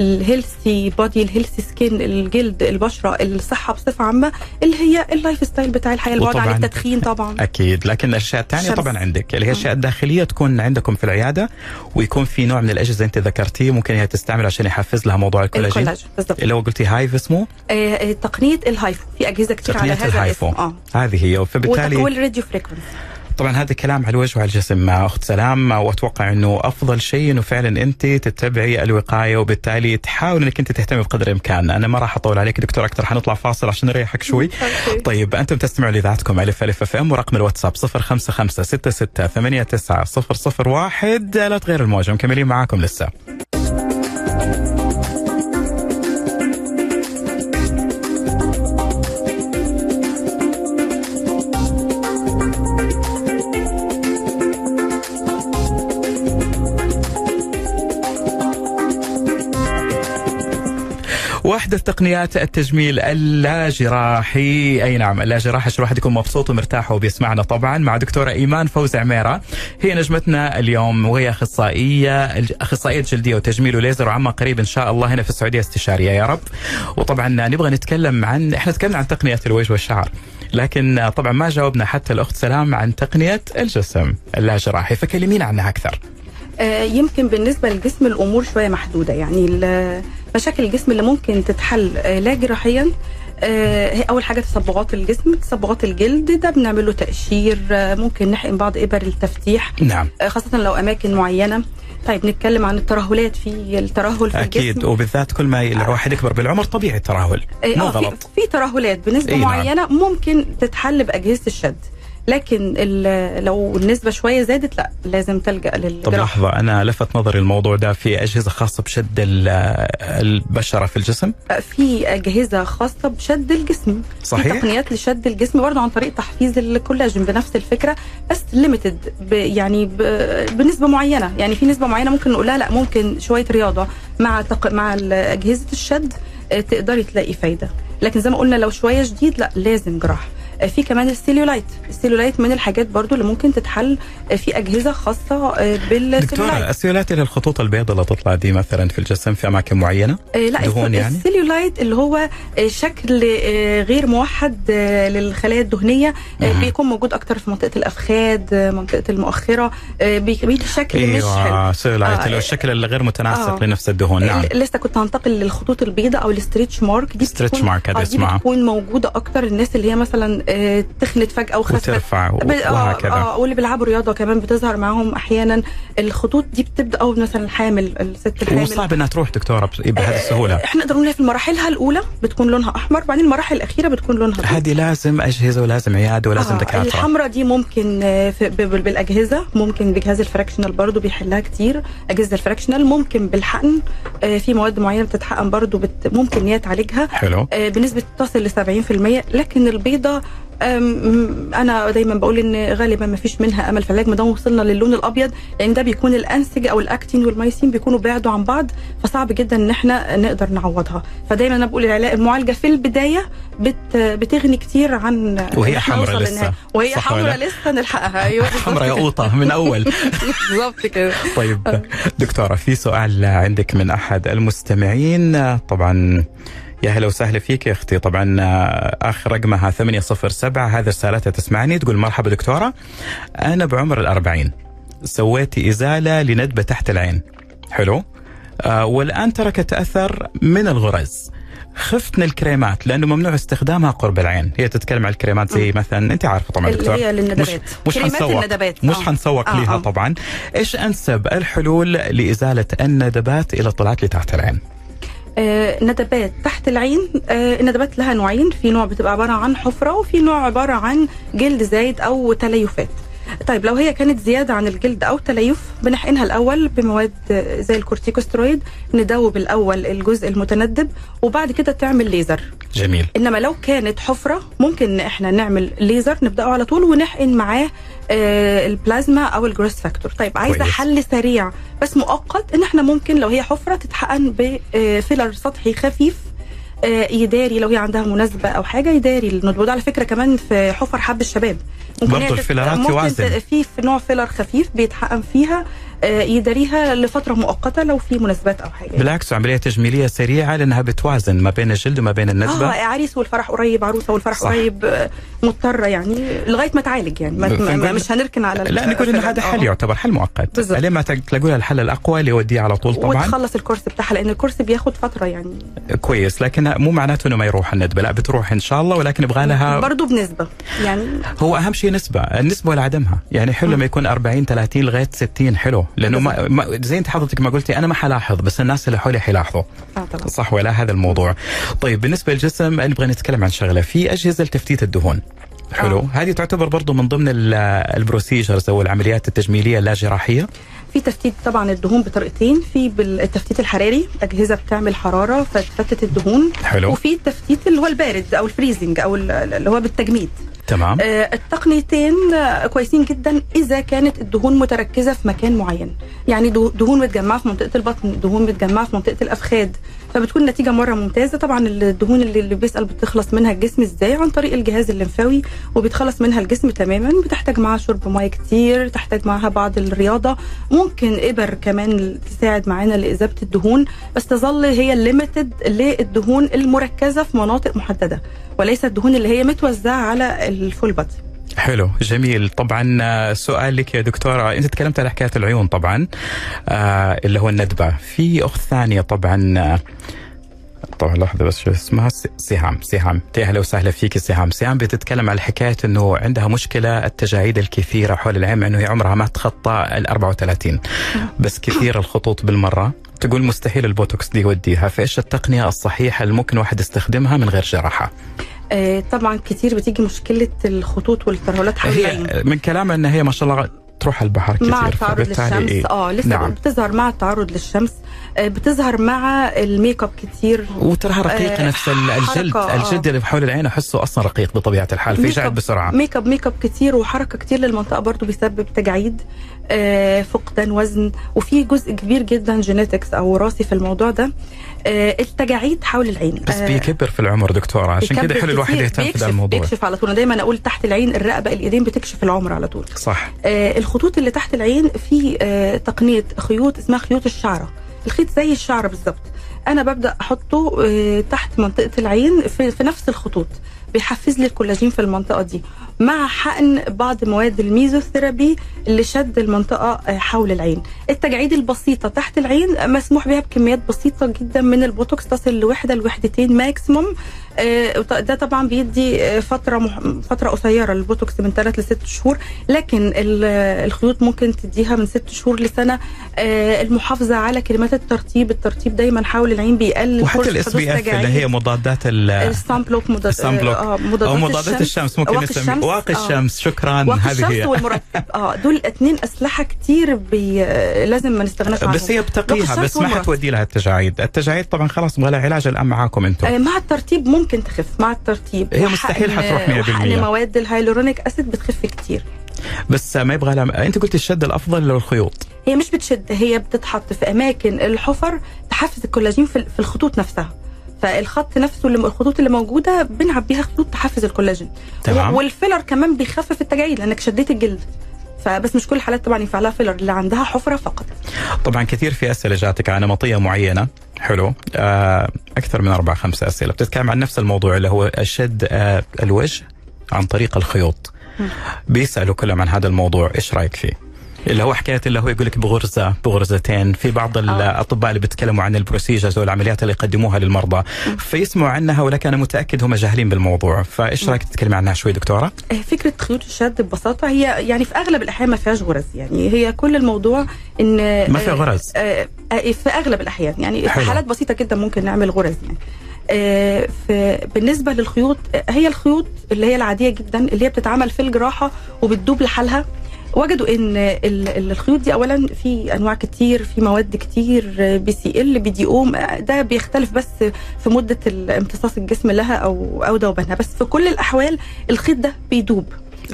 لل healthy body ال healthy skin الجلد البشرة الصحة بصفة عامة اللي هي ال lifestyle بتاع الحياة البعد عن التدخين طبعا.
أكيد. لكن الأشياء
الثانية.
طبعا عندك. اللي هي الاشياء الداخلية تكون عندكم في العيادة ويكون في نوع من الأجهزة أنت ذكرتيه ممكن هي تستعمل عشان يحفز لها موضوع الكولاجين.
الكولاجين
اللي هو قلتي HIFU اسمه؟
آه، آه، تقنية ال HIFU. في أجهزة كتير على هذا
ال HIFU.
الاسم. آه.
هذه هي. فبالتالي
وال radio frequency
طبعا هذا كلام على الوجه وعلى الجسم مع أخت سلام وأتوقع إنه أفضل شيء إنه فعلا أنت تتبعي الوقاية وبالتالي تحاول إنك أنت تهتمي بقدر الإمكان، أنا ما راح أطول عليك دكتور أكثر حنطلع فاصل عشان نريحك شوي. طيب أنتم تستمعوا لإذاعتكم ألف ألف أف أم ورقم الواتساب 055 66 89 001 لا تغير الموجة مكملين معاكم لسه. واحدث تقنيات التجميل اللاجراحي. أي نعم اللاجراحي عشان الواحد يكون مبسوط ومرتاح وبيسمعنا طبعا مع دكتورة إيمان فوز عميرة. هي نجمتنا اليوم وهي أخصائية أخصائية جلدية وتجميل وليزر وعما قريب إن شاء الله هنا في السعودية استشارية يا رب. وطبعا نبغى نتكلم عن إحنا تكلمنا عن تقنية الوجه والشعر لكن طبعا ما جاوبنا حتى الأخت سلام عن تقنية الجسم اللاجراحي. فكلمينا عنها أكثر.
آه، يمكن بالنسبة للجسم الأمور شوية محدودة يعني مشاكل الجسم اللي ممكن تتحل آه، لا جراحيا آه، هي أول حاجة تصبغات الجسم تصبغات الجلد ده بنعمل له تقشير آه، ممكن نحقن بعض إبر التفتيح
نعم.
خاصة لو أماكن معينة. طيب نتكلم عن الترهلات في الترهل في
أكيد
الجسم
وبالذات كل ما الواحد يكبر بالعمر طبيعي الترهل مو غلط.
في ترهلات بنسبة
إيه نعم.
معينة ممكن تتحل بأجهزة الشد. لكن لو النسبة شوية زادت لا لازم تلجأ
طب
للجراحه
لحظة أنا لفت نظري الموضوع ده في أجهزة خاصة بشد ال- البشرة في الجسم؟
في أجهزة خاصة بشد الجسم. في
صحيح؟
تقنيات لشد الجسم برضه عن طريق تحفيز الكولاجين بنفس الفكرة بس limited يعني. بنسبة معينة. يعني في نسبة معينة ممكن نقولها لا ممكن شوية رياضة مع تق... مع أجهزة الشد آه، تقدري تلاقي فايدة. لكن زي ما قلنا لو شوية شديد لا لازم جراحة. في كمان ال cellulite ال cellulite من الحاجات برضو اللي ممكن تتحل في أجهزة خاصة آه، بالسيلولايت
دكتورة السيولات اللي الخطوط البيضاء اللي تطلع دي مثلا في الجسم في أماكن معينة؟
آه، لا
دهون يعني؟
السيلولايت اللي هو آه، شكل غير موحد للخلايا
الدهنية.
بيكون موجود أكتر في منطقة الافخاذ منطقة المؤخرة بي- بيدي شكل مش حلو. آه،
اللي هو الشكل اللي غير متناسق
آه.
لنفس الدهون. نعم.
لسه كنت هنتقل للخطوط البيضاء أو ال stretch mark.
دي
stretch
mark هذا اسمها.
بتكون موجودة أكتر الناس اللي هي مثلا آه، تخنت فجأة وخست
وترفع
آه،
وهكذا.
آه واللي بيلعبوا رياضة كمان بتظهر معاهم أحيانا. الخطوط دي بتبدأ أو مثلا الحامل الست الحامل.
وصعب إنها تروح دكتورة بس- بهذه السهولة.
إحنا نقدر نقول في مراحلها الأولى بتكون لونها أحمر بعدين المراحل الأخيرة بتكون لونها.
هذه لازم أجهزة ولازم عيادة ولازم
آه،
دكاترة.
الحمراء دي ممكن آه، بالأجهزة ممكن بجهاز ال fractional برضو بيحلها كتير. اجهزه الفراكشنال ممكن بالحقن آه، في مواد معينة بتتحقن برضو بت ممكن ان هي تعالجها
حلو.
آه، بنسبة تصل ل 70% لكن البيضة أنا دايما بقول إن غالبا ما فيش منها أمل في العلاج ما دام وصلنا للون الأبيض لأن ده بيكون الانسج أو الأكتين والمايسين بيكونوا بعدوا عن بعض فصعب جدا إن إحنا نقدر نعوضها. فدايما أنا بقول العلاج المعالجة في البداية بت بتغني كتير عن
وهي
إن إحنا
حمرا
نوصل
لسه.
وهي حمراء لسه نلحقها. أيوه.
حمراء
كده.
يقوطه من أول.
بالظبط كده.
طيب دكتورة في سؤال عندك من أحد المستمعين. طبعا يا هلا وسهلا فيك يا أختي. طبعا آخر رقمها 807 هذه رسالتها تسمعني. تقول مرحبا دكتورة. أنا بعمر الأربعين. سويتي إزالة لندبة تحت العين. حلو؟ آه والآن تركت أثر من الغرز. خفت من الكريمات لأنه ممنوع استخدامها قرب العين. هي تتكلم عن الكريمات زي مثلا أنت عارفة طبعا دكتور
هي للندبات.
مش
كريمات
حنسوق.
الندبات
مش
آه.
حنسوق
آه،
ليها
آه.
طبعا. إيش أنسب الحلول لإزالة الندبات إلى الطلعات لتحت العين؟
آه، ندبات تحت العين آه، الندبات لها نوعين في نوع بتبقى عبارة عن حفرة وفي نوع عبارة عن جلد زايد أو تليفات. طيب لو هي كانت زيادة عن الجلد أو تليف بنحقنها الأول بمواد زي الكورتيكوسترويد ندوب الأول الجزء المتندب وبعد كده تعمل ليزر.
جميل.
إنما لو كانت حفرة ممكن إحنا نعمل ليزر نبدأه على طول ونحقن معاه آه، البلازما أو ال growth factor. طيب
عايزة.
حل سريع بس مؤقت إن إحنا ممكن لو هي حفرة تتحقن ب filler سطحي خفيف يداري لو هي عندها مناسبة أو حاجة يداري وده على فكرة كمان في حفر حب الشباب
الفيلرات
ممكن
توازن.
ت- في نوع filler خفيف بيتحقن فيها آه، يداريها لفترة مؤقتة لو في مناسبات أو حاجة.
بالعكس عملية تجميلية سريعة لأنها بتوازن ما بين الجلد وما بين النسبة.
آه عريس والفرح قريب عروسة والفرح
صح.
قريب آه، مضطرة يعني لغاية ما تعالج يعني. ما
فنقول-
مش هنركن على
لا نقول إن هذا حل يعتبر حل مؤقت.
بالضبط.
لين ما تلاقوا لها الحل الأقوى اللي يوديه على طول؟ طبعا.
وتخلص الكورس بتاعها لأن الكورس بياخد فترة يعني.
كويس لكن مو معناته إنه ما يروح الندبة. لا بتروح إن شاء الله ولكن يبغى لها
برضه بنسبة يعني.
هو أهم شيء نسبة النسبة ولا عدمها. يعني حلو لما يكون 40 30 لغاية 60 حلو. لأنه ما, ما زي أنت حضرتك ما قلتي أنا ما حلاحظ بس الناس اللي حولي حيلاحظوا.
طبعا.
صح ولا هذا الموضوع. طيب بالنسبة للجسم نبغى نتكلم عن شغلة. في أجهزة لتفتيت الدهون. حلو.
آه.
هذه تعتبر برضو من ضمن ال- ال procedures أو العمليات التجميلية اللا جراحيه
في تفتيت طبعا الدهون بطريقتين في بالتفتيت الحراري أجهزة بتعمل حرارة فتفتت الدهون
حلو.
وفي التفتيت اللي هو البارد أو ال freezing أو ال- اللي هو بالتجميد.
تمام.
آه، التقنيتين آه، كويسين جدا إذا كانت الدهون متركزة في مكان معين. يعني ده- دهون متجمعه في منطقة البطن دهون متجمعه في منطقة الافخاذ فبتكون النتيجة مرة ممتازة. طبعا الدهون اللي, بيسأل بتخلص منها الجسم إزاي عن طريق الجهاز الليمفاوي وبيتخلص منها الجسم تماما. بتحتاج معاها شرب مية كتير تحتاج معاها بعض الرياضة. ممكن إبر كمان تساعد معانا لاذابه الدهون. بس تظل هي ال limited للدهون المركزة في مناطق محددة وليس الدهون اللي هي متوزعة على ال full body
حلو جميل. طبعا آه، سؤال لك يا دكتورة. أنت تكلمت على حكاية العيون طبعا آه اللي هو الندبة. في أخت ثانية طبعا آه، طبعا لحظة بس شو اسمها سهام سهام. يا أهلا وسهلا فيك سهام. سهام بتتكلم على حكاية إنه عندها مشكلة التجاعيد الكثيرة حول العين إنه هي عمرها ما تخطى ال 34 بس كثير الخطوط بالمرة. تقول مستحيل البوتوكس دي يوديها. فإيش التقنية الصحيحة اللي ممكن واحد يستخدمها من غير جراحة؟
آه، طبعا كتير بتيجي مشكلة الخطوط والترهلات حول العين
هي من كلامها ان هي ما شاء الله تروح البحر كثير
مع التعرض
فبالتالي
للشمس.
إيه؟
آه لسه
نعم.
بتظهر مع التعرض للشمس. بتظهر مع الميك اب كتير.
وتراها رقيقة
آه،
نفس ال- الجلد
آه.
الجلد اللي حول العين أحسه أصلا رقيق بطبيعة الحال في
ميك
جعد
اب-
بسرعة.
makeup makeup كتير وحركة كتير للمنطقة برضو بيسبب تجاعيد آه، فقدان وزن وفي جزء كبير جدا genetics أو وراثي في الموضوع ده. آه، التجاعيد حول العين.
بس
آه،
بيكبر في العمر دكتورة عشان كده حلو الواحد يهتم في الموضوع.
بيكشف على طول. دايما أقول تحت العين الرقبة الإيدين بتكشف العمر على طول.
صح.
آه، الخطوط اللي تحت العين في آه، تقنيه خيوط اسمها خيوط الشعرة. الخيط زي الشعره بالظبط. أنا ببدأ أحطه آه، تحت منطقة العين في, في نفس الخطوط بيحفز لي الكولاجين في المنطقة دي مع حقن بعض مواد الميزوثيرابي اللي شد المنطقة آه، حول العين. التجاعيد البسيطة تحت العين مسموح بها بكميات بسيطة جدا من البوتوكس تصل لوحدة لوحدتين maximum ده طبعا بيدي آه، فترة مح... فترة قصيرة البوتوكس من 3 ل 6 شهور لكن ال- الخيوط ممكن تديها من 6 شهور لسنة آه، المحافظة على كريمات الترطيب الترطيب دايما حول العين بيقلل
وحتى ال SPF اللي. هي مضادات ال
ال sun block مضاد
ال sun block.
آه مضادات
أو مضادات الشمس ممكن
واقي
نسميه
الشمس.
واقي
آه.
الشمس شكرا
واقي
هذه
الشمس
هي
والمرطب آه دول اتنين أسلحة كتير بي... آه، لازم ما نستغناش عنهم
بس هي بتقيها
الشمس
بس ما. حتودي لها التجاعيد التجاعيد طبعا خلاص لها علاج الان معاكم أنتم
آه، مع الترتيب ممكن تخف مع الترتيب
هي مستحيل حتروح 100%.
وحقن مواد الهيالورونيك acid بتخف كتير.
بس ما يبغى لها أنت قلت الشد الأفضل للخيوط.
هي مش بتشد هي بتتحط في أماكن الحفر تحفز الكولاجين في الخطوط نفسها. فالخط نفسه اللي الخطوط اللي موجودة بنعبيها خطوط تحفز الكولاجين.
تمام.
والفيلر كمان بيخفف التجاعيد لأنك شديت الجلد. فبس مش كل الحالات طبعا ينفع لها فيلر اللي عندها حفرة فقط.
طبعا كثير في أسئلة جاتك عن نمطية معينة. حلو. آه أكثر من أربع خمس أسئلة. بتتكلم عن نفس الموضوع اللي هو شد آه الوجه عن طريق الخيوط. بيسألوا كلهم عن هذا الموضوع. إيش رأيك فيه؟ اللي هو حكاية اللي هو يقول لك بغرزة بغرزتين. في بعض الأطباء اللي بيتكلموا عن البروسيجرز والعمليات اللي يقدموها للمرضى فيسمعوا عنها ولكن أنا متأكد هم جاهلين بالموضوع. فإيش رأيك تتكلمي عنها شوي دكتورة؟
آه، فكرة خيوط الشد ببساطة هي يعني في أغلب الأحيان ما فيهاش غرز. يعني هي كل الموضوع إن
ما في
آه،
غرز.
آه، آه، في أغلب الأحيان. يعني
حلو.
حالات بسيطة جدا ممكن نعمل غرز يعني. آه، بالنسبة للخيوط آه، هي الخيوط اللي هي العادية جدا اللي هي بتتعمل في الجراحة وبتدوب لحالها. وجدوا إن ال- ال- الخيوط دي اولا في أنواع كتير في مواد كتير بي سي إل بي دي أو ده بيختلف بس في مدة امتصاص الجسم لها أو أو ذوبانها بس في كل الأحوال الخيط ده بيدوب.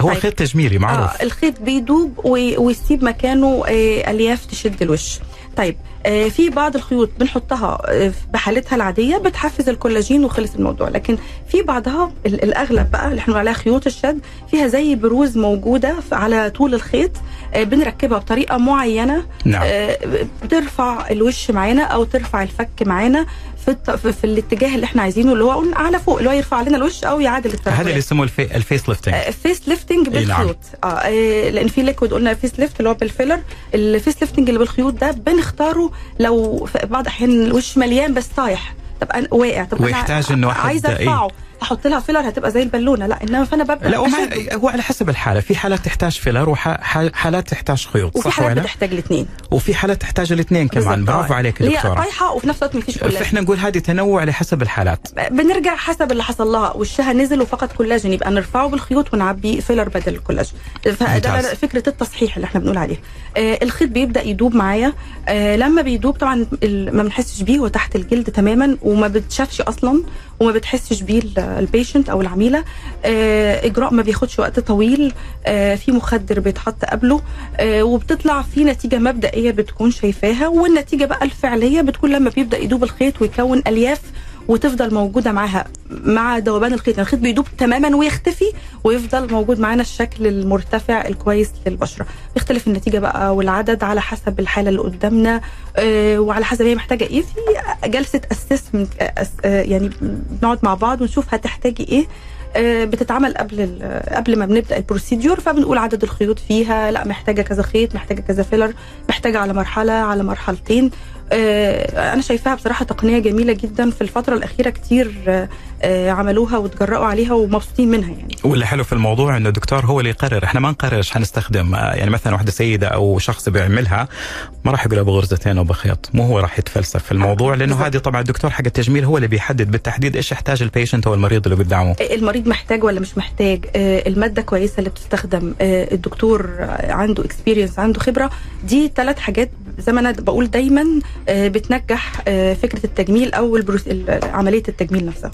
هو
طيب.
خيط تجميلي معروف.
آه الخيط بيدوب وي- ويسيب مكانه آه ألياف تشد الوش. طيب آه في بعض الخيوط بنحطها آه بحالتها العادية بتحفز الكولاجين وخلص الموضوع لكن في بعضها ال- الأغلب بقى اللي إحنا بنقول عليها خيوط الشد فيها زي بروز موجودة على طول الخيط آه بنركبها بطريقة معينة
نعم.
آه، بترفع الوش معانا أو ترفع الفك معانا في. في, في الاتجاه اللي إحنا عايزينه اللي هو قلنا على فوق اللي هو يرفع لنا الوش أو يعادل
هذا
الترهلات
اللي يسموه الفي... الفيس ليفتنج
فيس ليفتنج
إي نعم.
بالخيوط آه آه، لأن في liquid قلنا face lift اللي هو بالفيلر ال face lifting اللي بالخيوط ده بنختاره لو في بعض الاحيان الوش مليان بس طايح طب أنا واقع طب
ويحتاج أنا واحد
عايزه
إيه؟
أحط لها فيلر هتبقى زي البالونة. لا إنما فأنا ببدأ
لا وما. هو على حسب الحالة. في حالات تحتاج فيلر وحالات تحتاج خيوط
وفي حالات
ولا؟
بتحتاج الاثنين.
وفي حالات تحتاج الاثنين كمان. برافو عليك يا
هي
دكتورة.
طايحة وفي نفس الوقت مفيش كولاجين
فإحنا نقول هذه تنوع لحسب الحالات.
بنرجع حسب اللي حصل لها. وشها نزل وفقد كولاجين. يبقى نرفعه بالخيوط ونعبي فيلر بدل الكولاجين. فده. فكرة التصحيح اللي إحنا بنقول عليها آه الخيط بيبدأ يدوب معايا. آه لما بيدوب طبعا ما بنحسش بيه. هو تحت الجلد تماما وما بتشافش أصلا وما بتحسش بيه ال patient أو العميلة آه إجراء ما بياخدش وقت طويل آه في مخدر بيتحط قبله آه وبتطلع في نتيجة مبدئية بتكون شايفاها والنتيجة بقى الفعلية بتكون لما بيبدأ يدوب الخيط ويكون ألياف وتفضل موجودة معاها مع ذوبان الخيط. يعني الخيط بيدوب تماما ويختفي ويفضل موجود معانا الشكل المرتفع الكويس للبشره بيختلف النتيجة بقى والعدد على حسب الحالة اللي قدامنا. آه، وعلى حسب هي محتاجة إيه. في جلسة assessment يعني بنقعد مع بعض ونشوف هتحتاجي إيه آه، بتتعمل قبل قبل ما بنبدأ ال procedure فبنقول عدد الخيوط فيها. لا محتاجة كذا خيط محتاجة كذا فيلر محتاجة على مرحلة على مرحلتين. آه، أنا شايفاها بصراحة تقنية جميلة جدا. في الفترة الأخيرة كتير آه، آه، عملوها وتجرأوا عليها ومبسوطين منها يعني.
واللي حلو في الموضوع إنه الدكتور هو اللي يقرر. إحنا ما نقرر إيش حنستخدم آه، يعني مثلا واحدة سيدة أو شخص بيعملها ما راح يقول أبو غرزتين أو بخيط. مو هو راح يتفلسف في الموضوع
لأنه.
هذه طبعا الدكتور حق التجميل هو اللي بيحدد بالتحديد إيش يحتاج ال patient أو المريض اللي قدامه
المريض محتاج ولا مش محتاج؟ آه، المادة كويسة اللي بتستخدم. آه، الدكتور آه، عنده experience عنده خبرة. دي ثلاث حاجات زي ما أنا بقول دايما آه، بتنجح آه، فكرة التجميل أو عملية التجميل نفسها.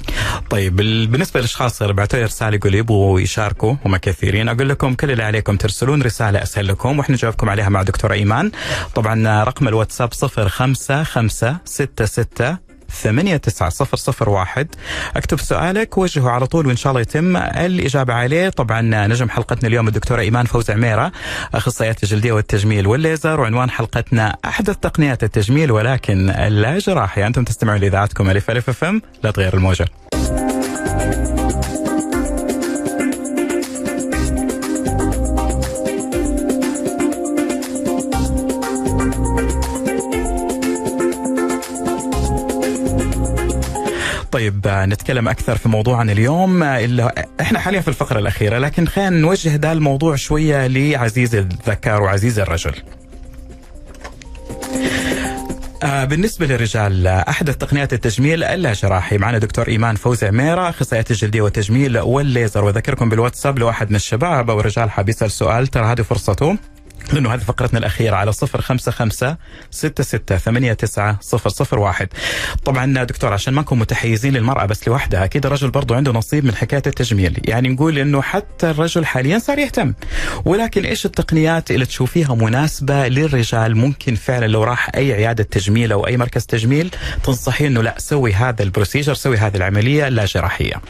طيب ال- بالنسبة للأشخاص اللي بعثوا لي رساله يقولوا يبغوا يشاركوا هم كثيرين. أقول لكم كل اللي عليكم ترسلون رسالة اسهل لكم وإحنا نجاوبكم عليها مع دكتوره إيمان. طبعا رقم الواتساب 05566 ثمانية تسعة صفر صفر واحد. أكتب سؤالك وجهه على طول وإن شاء الله يتم الإجابة عليه. طبعا نجم حلقتنا اليوم الدكتورة إيمان فوز عميرة أخصائيات الجلدية والتجميل والليزر وعنوان حلقتنا أحدث تقنيات التجميل ولكن لا جراحي أنتم تستمعون لإذاعتكم ألف ألف لا تغير الموجة. طيب آه، نتكلم أكثر في موضوعنا اليوم آه، اللي إحنا حاليا في الفقرة الأخيرة لكن خلينا نوجه ده الموضوع شوية لعزيز الذكر وعزيز الرجل. آه، بالنسبة للرجال أحدث تقنيات التجميل اللاجراحي معنا دكتور إيمان فوزي عميرة أخصائية الجلدية والتجميل والليزر. وذكركم بالواتساب لو أحد من الشباب أو الرجال حاب يسأل سؤال ترى هذه فرصته. لأنه هذه فقرتنا الأخيرة على صفر خمسة خمسة ستة ستة ثمانية تسعة صفر صفر واحد. طبعا دكتور عشان ما نكون متحيزين للمرأة بس لوحدها أكيد الرجل برضو عنده نصيب من حكاية التجميل. يعني نقول إنه حتى الرجل حاليا صار يهتم. ولكن إيش التقنيات اللي تشوفيها مناسبة للرجال ممكن فعلا لو راح أي عيادة تجميل أو أي مركز تجميل تنصحيه إنه لا سوي هذا ال procedure سوي هذه العملية لا جراحية.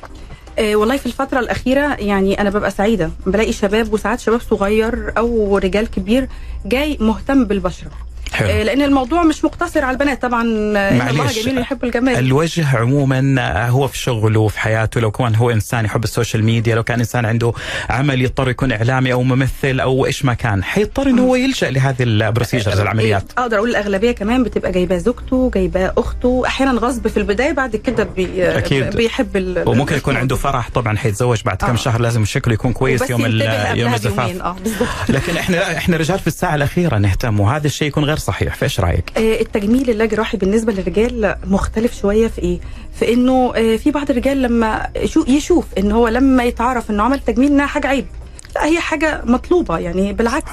آه، والله في الفترة الأخيرة يعني أنا ببقى سعيدة. بلاقي شباب وساعات شباب صغير أو رجال كبير جاي مهتم بالبشرة.
حلو.
آه، لأن الموضوع مش مقتصر على البنات طبعا آه، الله. جميل يحب الجمال
الوجه عموما آه، هو في شغله وفي حياته لو كان هو إنسان يحب ال social media لو كان إنسان عنده عمل يضطر يكون إعلامي أو ممثل أو إيش ما كان حيضطر إنه هو يلجأ لهذه ال procedures
العمليات أقدر أقول الأغلبية كمان بتبقى جايباه زوجته جايباه أخته أحيانا غصب في البداية بعد كده بي
أكيد.
بيحب ال-
وممكن يكون عنده فرح طبعا حيتزوج بعد كم
آه.
شهر لازم شكله يكون كويس يوم يوم. الزفاف
بالظبط
لكن إحنا إحنا رجال في الساعة الأخيرة نهتم وهذا الشيء يكون غير صحيح. فايش رأيك؟
آه، التجميل اللاجراحي بالنسبة للرجال مختلف شوية في إيه؟ في إنه آه، في بعض الرجال لما يشو- يشوف إن هو لما يتعرف إنه عمل تجميل إنها حاجة عيب. لا هي حاجة مطلوبة يعني. بالعكس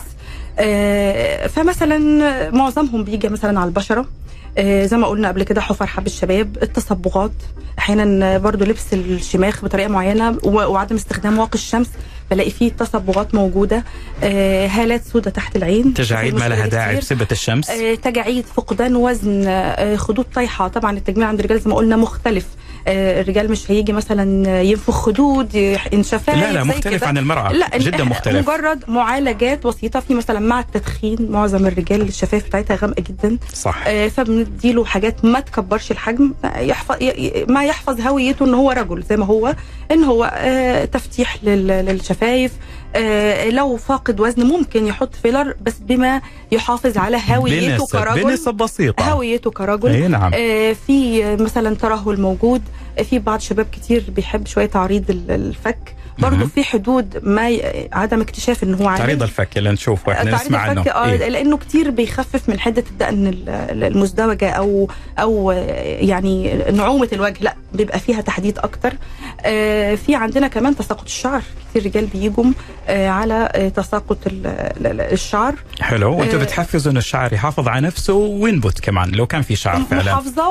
آه، فمثلا معظمهم بيجي مثلا على البشرة. زي ما قلنا قبل كده حفر حب الشباب التصبغات. أحيانا برضو لبس الشماخ بطريقة معينة وعدم استخدام واقي الشمس. بلاقي فيه تصبغات موجودة آه، هالات سودة تحت العين.
تجاعيد ما لها داعي. بسبه الشمس؟
آه، تجاعيد فقدان وزن آه، خدود طايحة. طبعا التجميل عند الرجال زي ما قلنا مختلف. الرجال مش هيجي مثلا ينفخ خدود انشفاف
لا لا مختلف. عن المرأة.
لا
جدا مختلف.
مجرد معالجات بسيطة. في مثلا مع التدخين معظم الرجال الشفايف بتاعتها غامقة جدا.
صح.
آه، فبنديله حاجات ما تكبرش الحجم آه، يحفظ ما يحفظ هويته إن هو رجل زي ما هو إن هو آه، تفتيح لل- للشفايف آه، لو فاقد وزن ممكن يحط فيلر بس بما يحافظ على هويته كرجل
بنسب بسيطة.
هويته كرجل.
اي نعم.
آه، في مثلا ترهل موجود آه، في بعض شباب كتير بيحب شوية تعريض ال- الفك. برضه. في حدود ما ي... عدم اكتشاف ان هو عالي
تعريض الفك اللي نشوفه
إحنا
نسمع عنه
الفك آه
إيه؟
لأنه كتير بيخفف من حدة الدقن ال- ال- المزدوجة أو أو آه، يعني نعومة الوجه لأ بيبقى فيها تحديد أكتر. آه، في عندنا كمان تساقط الشعر. كتير رجال بيجوا آه، على آه، تساقط ال- ال- ال- الشعر.
حلو. وأنتم
آه،
بتحفزوا إنه الشعر يحافظ على نفسه وينبت كمان لو كان في شعر فعلا.
محافظة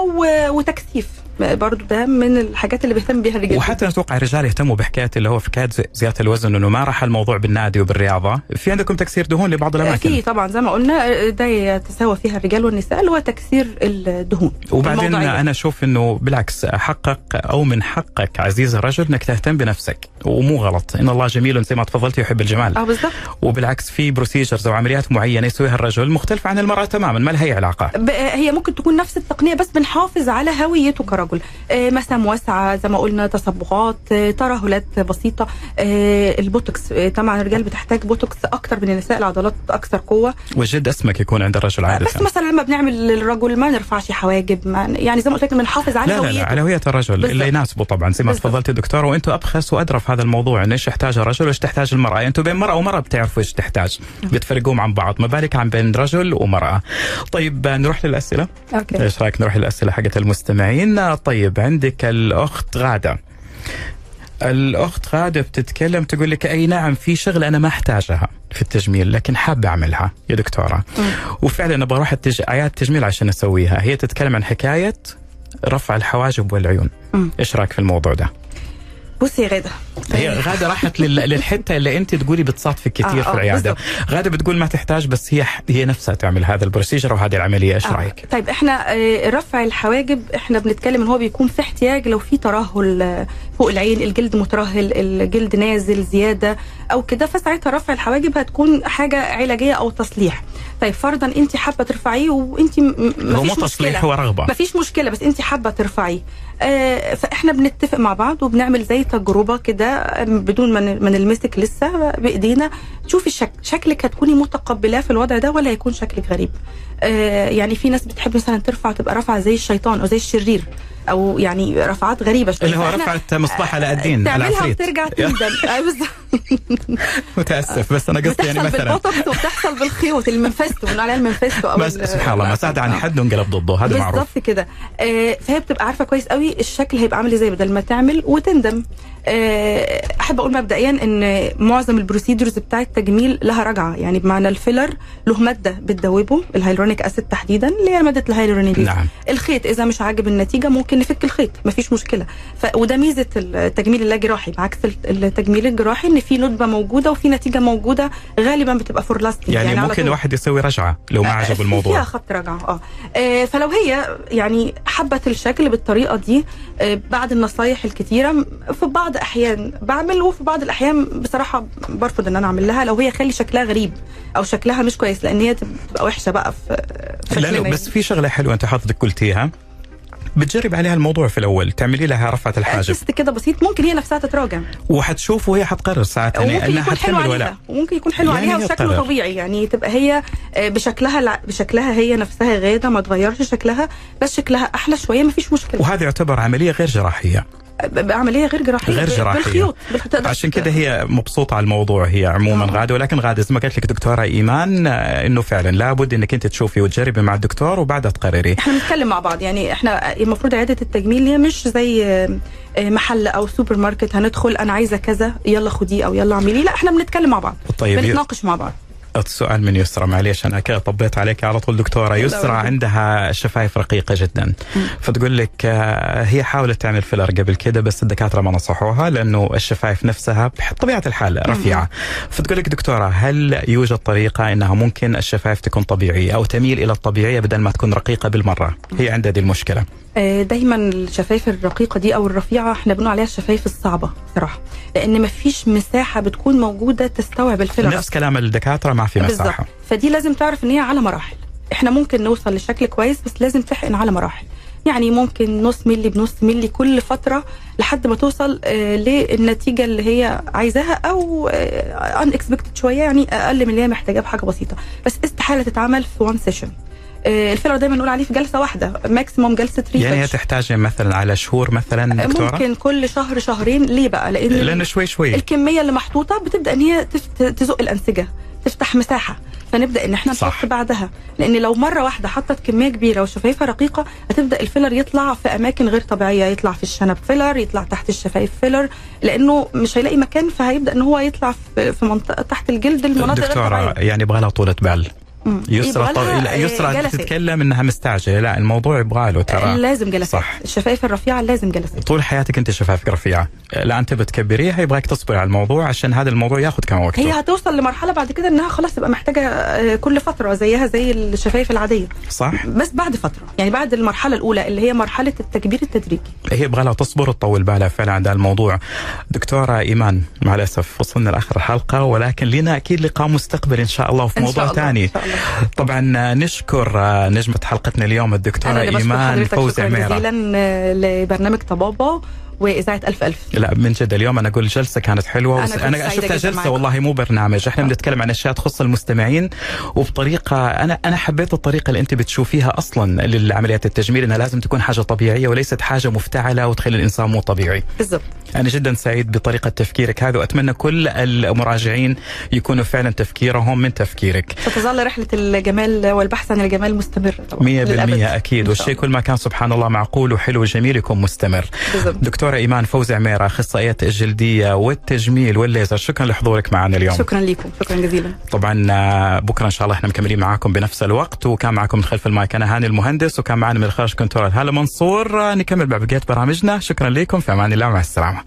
وتكثيف. برضو ده من الحاجات اللي بيهتم بيها الرجال.
وحتى أتوقع الرجال يهتموا بحكاية اللي هو حكاية زي- زيادة الوزن إنه ما راح الموضوع بالنادي وبالرياضة. في عندكم تكسير دهون لبعض الأماكن؟
في طبعا زي ما قلنا ده يتساوى فيها الرجال والنساء اللي هو تكسير الدهون.
وبعدين
الموضعية.
أنا أشوف إنه بالعكس حقك أو من حقك عزيز الرجل إنك تهتم بنفسك. ومو غلط. إن الله جميل زي ما تفضلتي يحب الجمال.
آه بالظبط
وبالعكس في procedures أو عمليات معينة يسويها الرجل مختلفة عن المرأة تماما. ما لها اي علاقه
هي ممكن تكون نفس التقنية بس بنحافظ على هويته كرجل الرجل آه، مسام واسعه زي ما قلنا تصبغات آه، ترهلات بسيطة. آه، البوتوكس طبعا الرجال بتحتاج بوتوكس أكتر من النساء. العضلات أكثر قوة.
وجد اسمك يكون عند الرجل عادة.
بس مثلا لما بنعمل للرجل ما نرفعش حواجب ما يعني زي ما قلت لك بنحافظ على
لا لا لا
هويته
على هوية الرجل
بالضبط.
اللي يناسبه طبعا. زي ما
بالضبط.
تفضلتي دكتورة وأنتم أبخص وادرى في هذا الموضوع. ان إيش يحتاج الرجل وإيش تحتاج المرأة؟ أنتم بين مرأة ومرأة بتعرفوا إيش تحتاج. بتفرقوهم عن بعض. ما بالك عن بين رجل ومرأة؟ طيب نروح للأسئلة.
okay.
إيش رأيك نروح للأسئلة حقت المستمعين؟ طيب عندك الأخت غادة. الأخت غادة بتتكلم تقول لك أي نعم في شغل أنا ما أحتاجها في التجميل لكن حابة أعملها يا دكتورة. وفعلا أبغى أروح التج... عيادة تجميل عشان أسويها. هي تتكلم عن حكاية رفع الحواجب والعيون. إيش رأيك في الموضوع ده؟
بصي يا غادة.
هي غادة راحت لل... للحتة اللي أنت تقولي بتصادفك كثير
آه،
في
آه،
العيادة. غادة بتقول ما تحتاج بس هي هي نفسها تعمل هذا البروسيجر وهذه العملية. إيش
آه.
رأيك؟
طيب إحنا آه، رفع الحواجب إحنا بنتكلم إن هو بيكون في احتياج لو في ترهل آه، فوق العين الجلد مترهل الجلد نازل زيادة أو كده فساعتها رفع الحواجب هتكون حاجة علاجية أو تصليح. طيب فرضا أنت حابة ترفعيه وأنت
هو مو تصليح
مشكلة.
هو رغبة.
مفيش مشكلة بس أنت حابة ترفعيه. فإحنا بنتفق مع بعض وبنعمل زي تجربة كده آه، بدون ما نلمسك لسه بإيدينا. تشوفي الشكل شكلك هتكوني متقبلاه في الوضع ده ولا هيكون شكلك غريب. آه يعني في ناس بتحب مثلا ترفع تبقى رافعة زي الشيطان أو زي الشرير. أو يعني رفعات غريبة شوية
اللي هو رفعت مصباح علاء الدين
تعملها
العفريت.
وترجع تندم.
متأسف بس أنا قصدي يعني
بتحصل
مثلا
بالبوتوكس وبتحصل بالخيوط ال Mephisto بنقول عليها ال Mephisto
أو
بس
سبحان الله ما ساعد عن. حد وانقلب ضده هذا معروف.
بالظبط كده. آه فهي بتبقى عارفة كويس قوي الشكل هيبقى عامل إزاي بدل ما تعمل وتندم. آه أحب أقول مبدئيا إن معظم ال procedures بتاع التجميل لها رجعة. يعني بمعنى الفيلر له مادة بتدوبه الهيلورونيك acid تحديدا اللي هي مادة الهيلورونيك
نعم.
الخيط إذا مش عاجب النتيجة ممكن نفك الخيط مفيش مشكلة. ف... وده ميزة التجميل اللاجراحي بعكس التجميل الجراحي إن في ندبه موجودة وفي نتيجة موجودة غالبا بتبقى for lasting
يعني,
على
ممكن. الواحد يسوي رجعة لو ما عجب
في-
الموضوع.
فيها خط رجعة آه. آه، فلو هي يعني حبت الشكل بالطريقة دي آه، بعد النصايح الكتيرة في بعض أحيان بعمل وفي بعض الأحيان بصراحة برفض إن أنا أعمل لها لو هي خلي شكلها غريب أو شكلها مش كويس لأن هي تبقى وحشة بقى في في
لا لا بس في شغلة حلوة أنت حضرتك قلتيها. بتجرب عليها الموضوع في الأول تعملي لها رفعة الحاجب.
تست كده بسيط ممكن هي نفسها تتراجع.
وحتشوف وهي حتقرر ساعتها
وممكن
إنها
يكون حلو
حتكمل ولا
عليها. وممكن يكون حلو
يعني
عليها وشكله
تقرر.
طبيعي يعني تبقى هي آه، بشكلها بشكلها هي نفسها غاده ما تغيرش شكلها بس شكلها أحلى شوية مفيش مشكلة.
وهذا يعتبر عملية غير جراحية.
بعملية غير جراحية
غير جراحية.
بالخيوط
عشان كده هي مبسوطة على الموضوع هي عموما
آه.
غادة. ولكن غادة زي ما قالت لك دكتورة إيمان آه، إنه فعلا لابد إنك أنت تشوفي وتجربي مع الدكتور وبعدها تقرري.
إحنا بنتكلم مع بعض يعني إحنا المفروض عياده التجميل هي مش زي آه، آه، محل أو سوبر ماركت هندخل أنا عايزة كذا يلا خديه أو يلا اعمليه. لا إحنا بنتكلم مع بعض
طيب
بنتناقش مع بعض.
السؤال من يسرى. معليش أنا كده طبيت عليك على طول دكتورة. يسرى. عندها شفايف رقيقة جدا. فتقول لك آه، هي حاولت تعمل فيلر قبل كده بس الدكاترة ما نصحوها لأنه الشفايف نفسها بطبيعه الحال رفيعة. فتقول لك دكتورة هل يوجد طريقة إنها ممكن الشفايف تكون طبيعية أو تميل إلى الطبيعية بدل ما تكون رقيقة بالمرة؟ هي عندها دي
المشكلة. دايما الشفايف الرقيقة دي أو الرفيعة إحنا بنقول عليها الشفايف الصعبة صراحة لأن مفيش مساحة بتكون موجودة تستوعب الفيلر
نفس كلام الدكاترة ما في مساحة.
فدي لازم تعرف إن هي على مراحل. إحنا ممكن نوصل لشكل كويس بس لازم تحقن على مراحل. يعني ممكن نص ملي بنص ملي كل فترة لحد ما توصل آه للنتيجة اللي هي عايزاها أو unexpected شوية يعني أقل من اللي هي محتاجاه بحاجة بسيطة. بس استحالة تتعمل في one session الفيلر دايما نقول عليه في جلسة واحدة maximum جلسة retouch
يعني هي تحتاج مثلا على شهور مثلا دكتورة؟
ممكن كل شهر شهرين ليه بقى؟ لأن
لأنه شوي شوي.
الكمية اللي محطوطة بتبدأ إن هي تزق الأنسجة تفتح مساحة فنبدأ إن
إحنا.
نحط بعدها. لأن لو مرة واحدة حطت كمية كبيرة وشفايفها رقيقة هتبدأ الفيلر يطلع في أماكن غير طبيعية يطلع في الشنب فيلر يطلع تحت الشفايف فيلر لأنه مش هيلاقي مكان فهيبدأ إن هو يطلع في منطقة تحت الجلد المناطق دكتورة
يعني يبغى لها طولة بال. يسرى
آه،
يسرى
جلسات.
تتكلم إنها مستعجلة. لا الموضوع يبغى له ترى.
لازم جلسات
صح.
الشفايف الرفيعة لازم جلسات
طول حياتك أنت شفافك رفيعة. لا أنت بتكبريها يبغاك تصبري على الموضوع عشان هذا الموضوع ياخذ كم وقته
هي هتوصل لمرحلة بعد كده إنها خلاص تبقى محتاجة آه، كل فترة زيها زي الشفايف العادية.
صح.
بس بعد فترة. يعني بعد المرحلة الأولى اللي هي مرحلة التكبير التدريجي.
هي يبغى لها تصبر وتطول بالها فعلا عند الموضوع. دكتورة إيمان مع الأسف وصلنا لآخر الحلقة ولكن لنا أكيد لقاء مستقبل إن شاء الله
إن
موضوع ثاني. طبعا نشكر نجمة حلقتنا اليوم الدكتورة إيمان فوزي عميرة.
جزيلا لبرنامج طبابة. وإذاعة ألف ألف.
لا من جد اليوم أنا أقول الجلسه كانت حلوة
أنا,
أنا شفتها جلسة والله مو برنامج. إحنا بنتكلم عن أشياء تخص المستمعين وبطريقة أنا أنا حبيت الطريقة اللي أنت بتشوفيها أصلا للعمليات التجميل إنها لازم تكون حاجة طبيعية وليست حاجة مفتعلة وتخلي الإنسان مو طبيعي.
بالضبط.
أنا جدا سعيد بطريقة تفكيرك هذا وأتمنى كل المراجعين يكونوا فعلا تفكيرهم من تفكيرك.
ستظل رحلة الجمال والبحث عن الجمال مستمره
طبعا. 100% أكيد. والشيء كل ما كان سبحان الله معقول وحلو وجميل يكون مستمر.
بالضبط.
دكتورة إيمان فوزي عميرة أخصائية الجلدية والتجميل والليزر. شكرا لحضورك معنا اليوم.
شكرا لكم. شكرا جزيلا.
طبعا بكرة إن شاء الله إحنا مكملين معاكم بنفس الوقت. وكان معكم من خلف المايك أنا هاني المهندس وكان معنا من الخارج control هلا منصور. نكمل بقية برامجنا. شكرا لكم. في أمان الله. مع السلامة.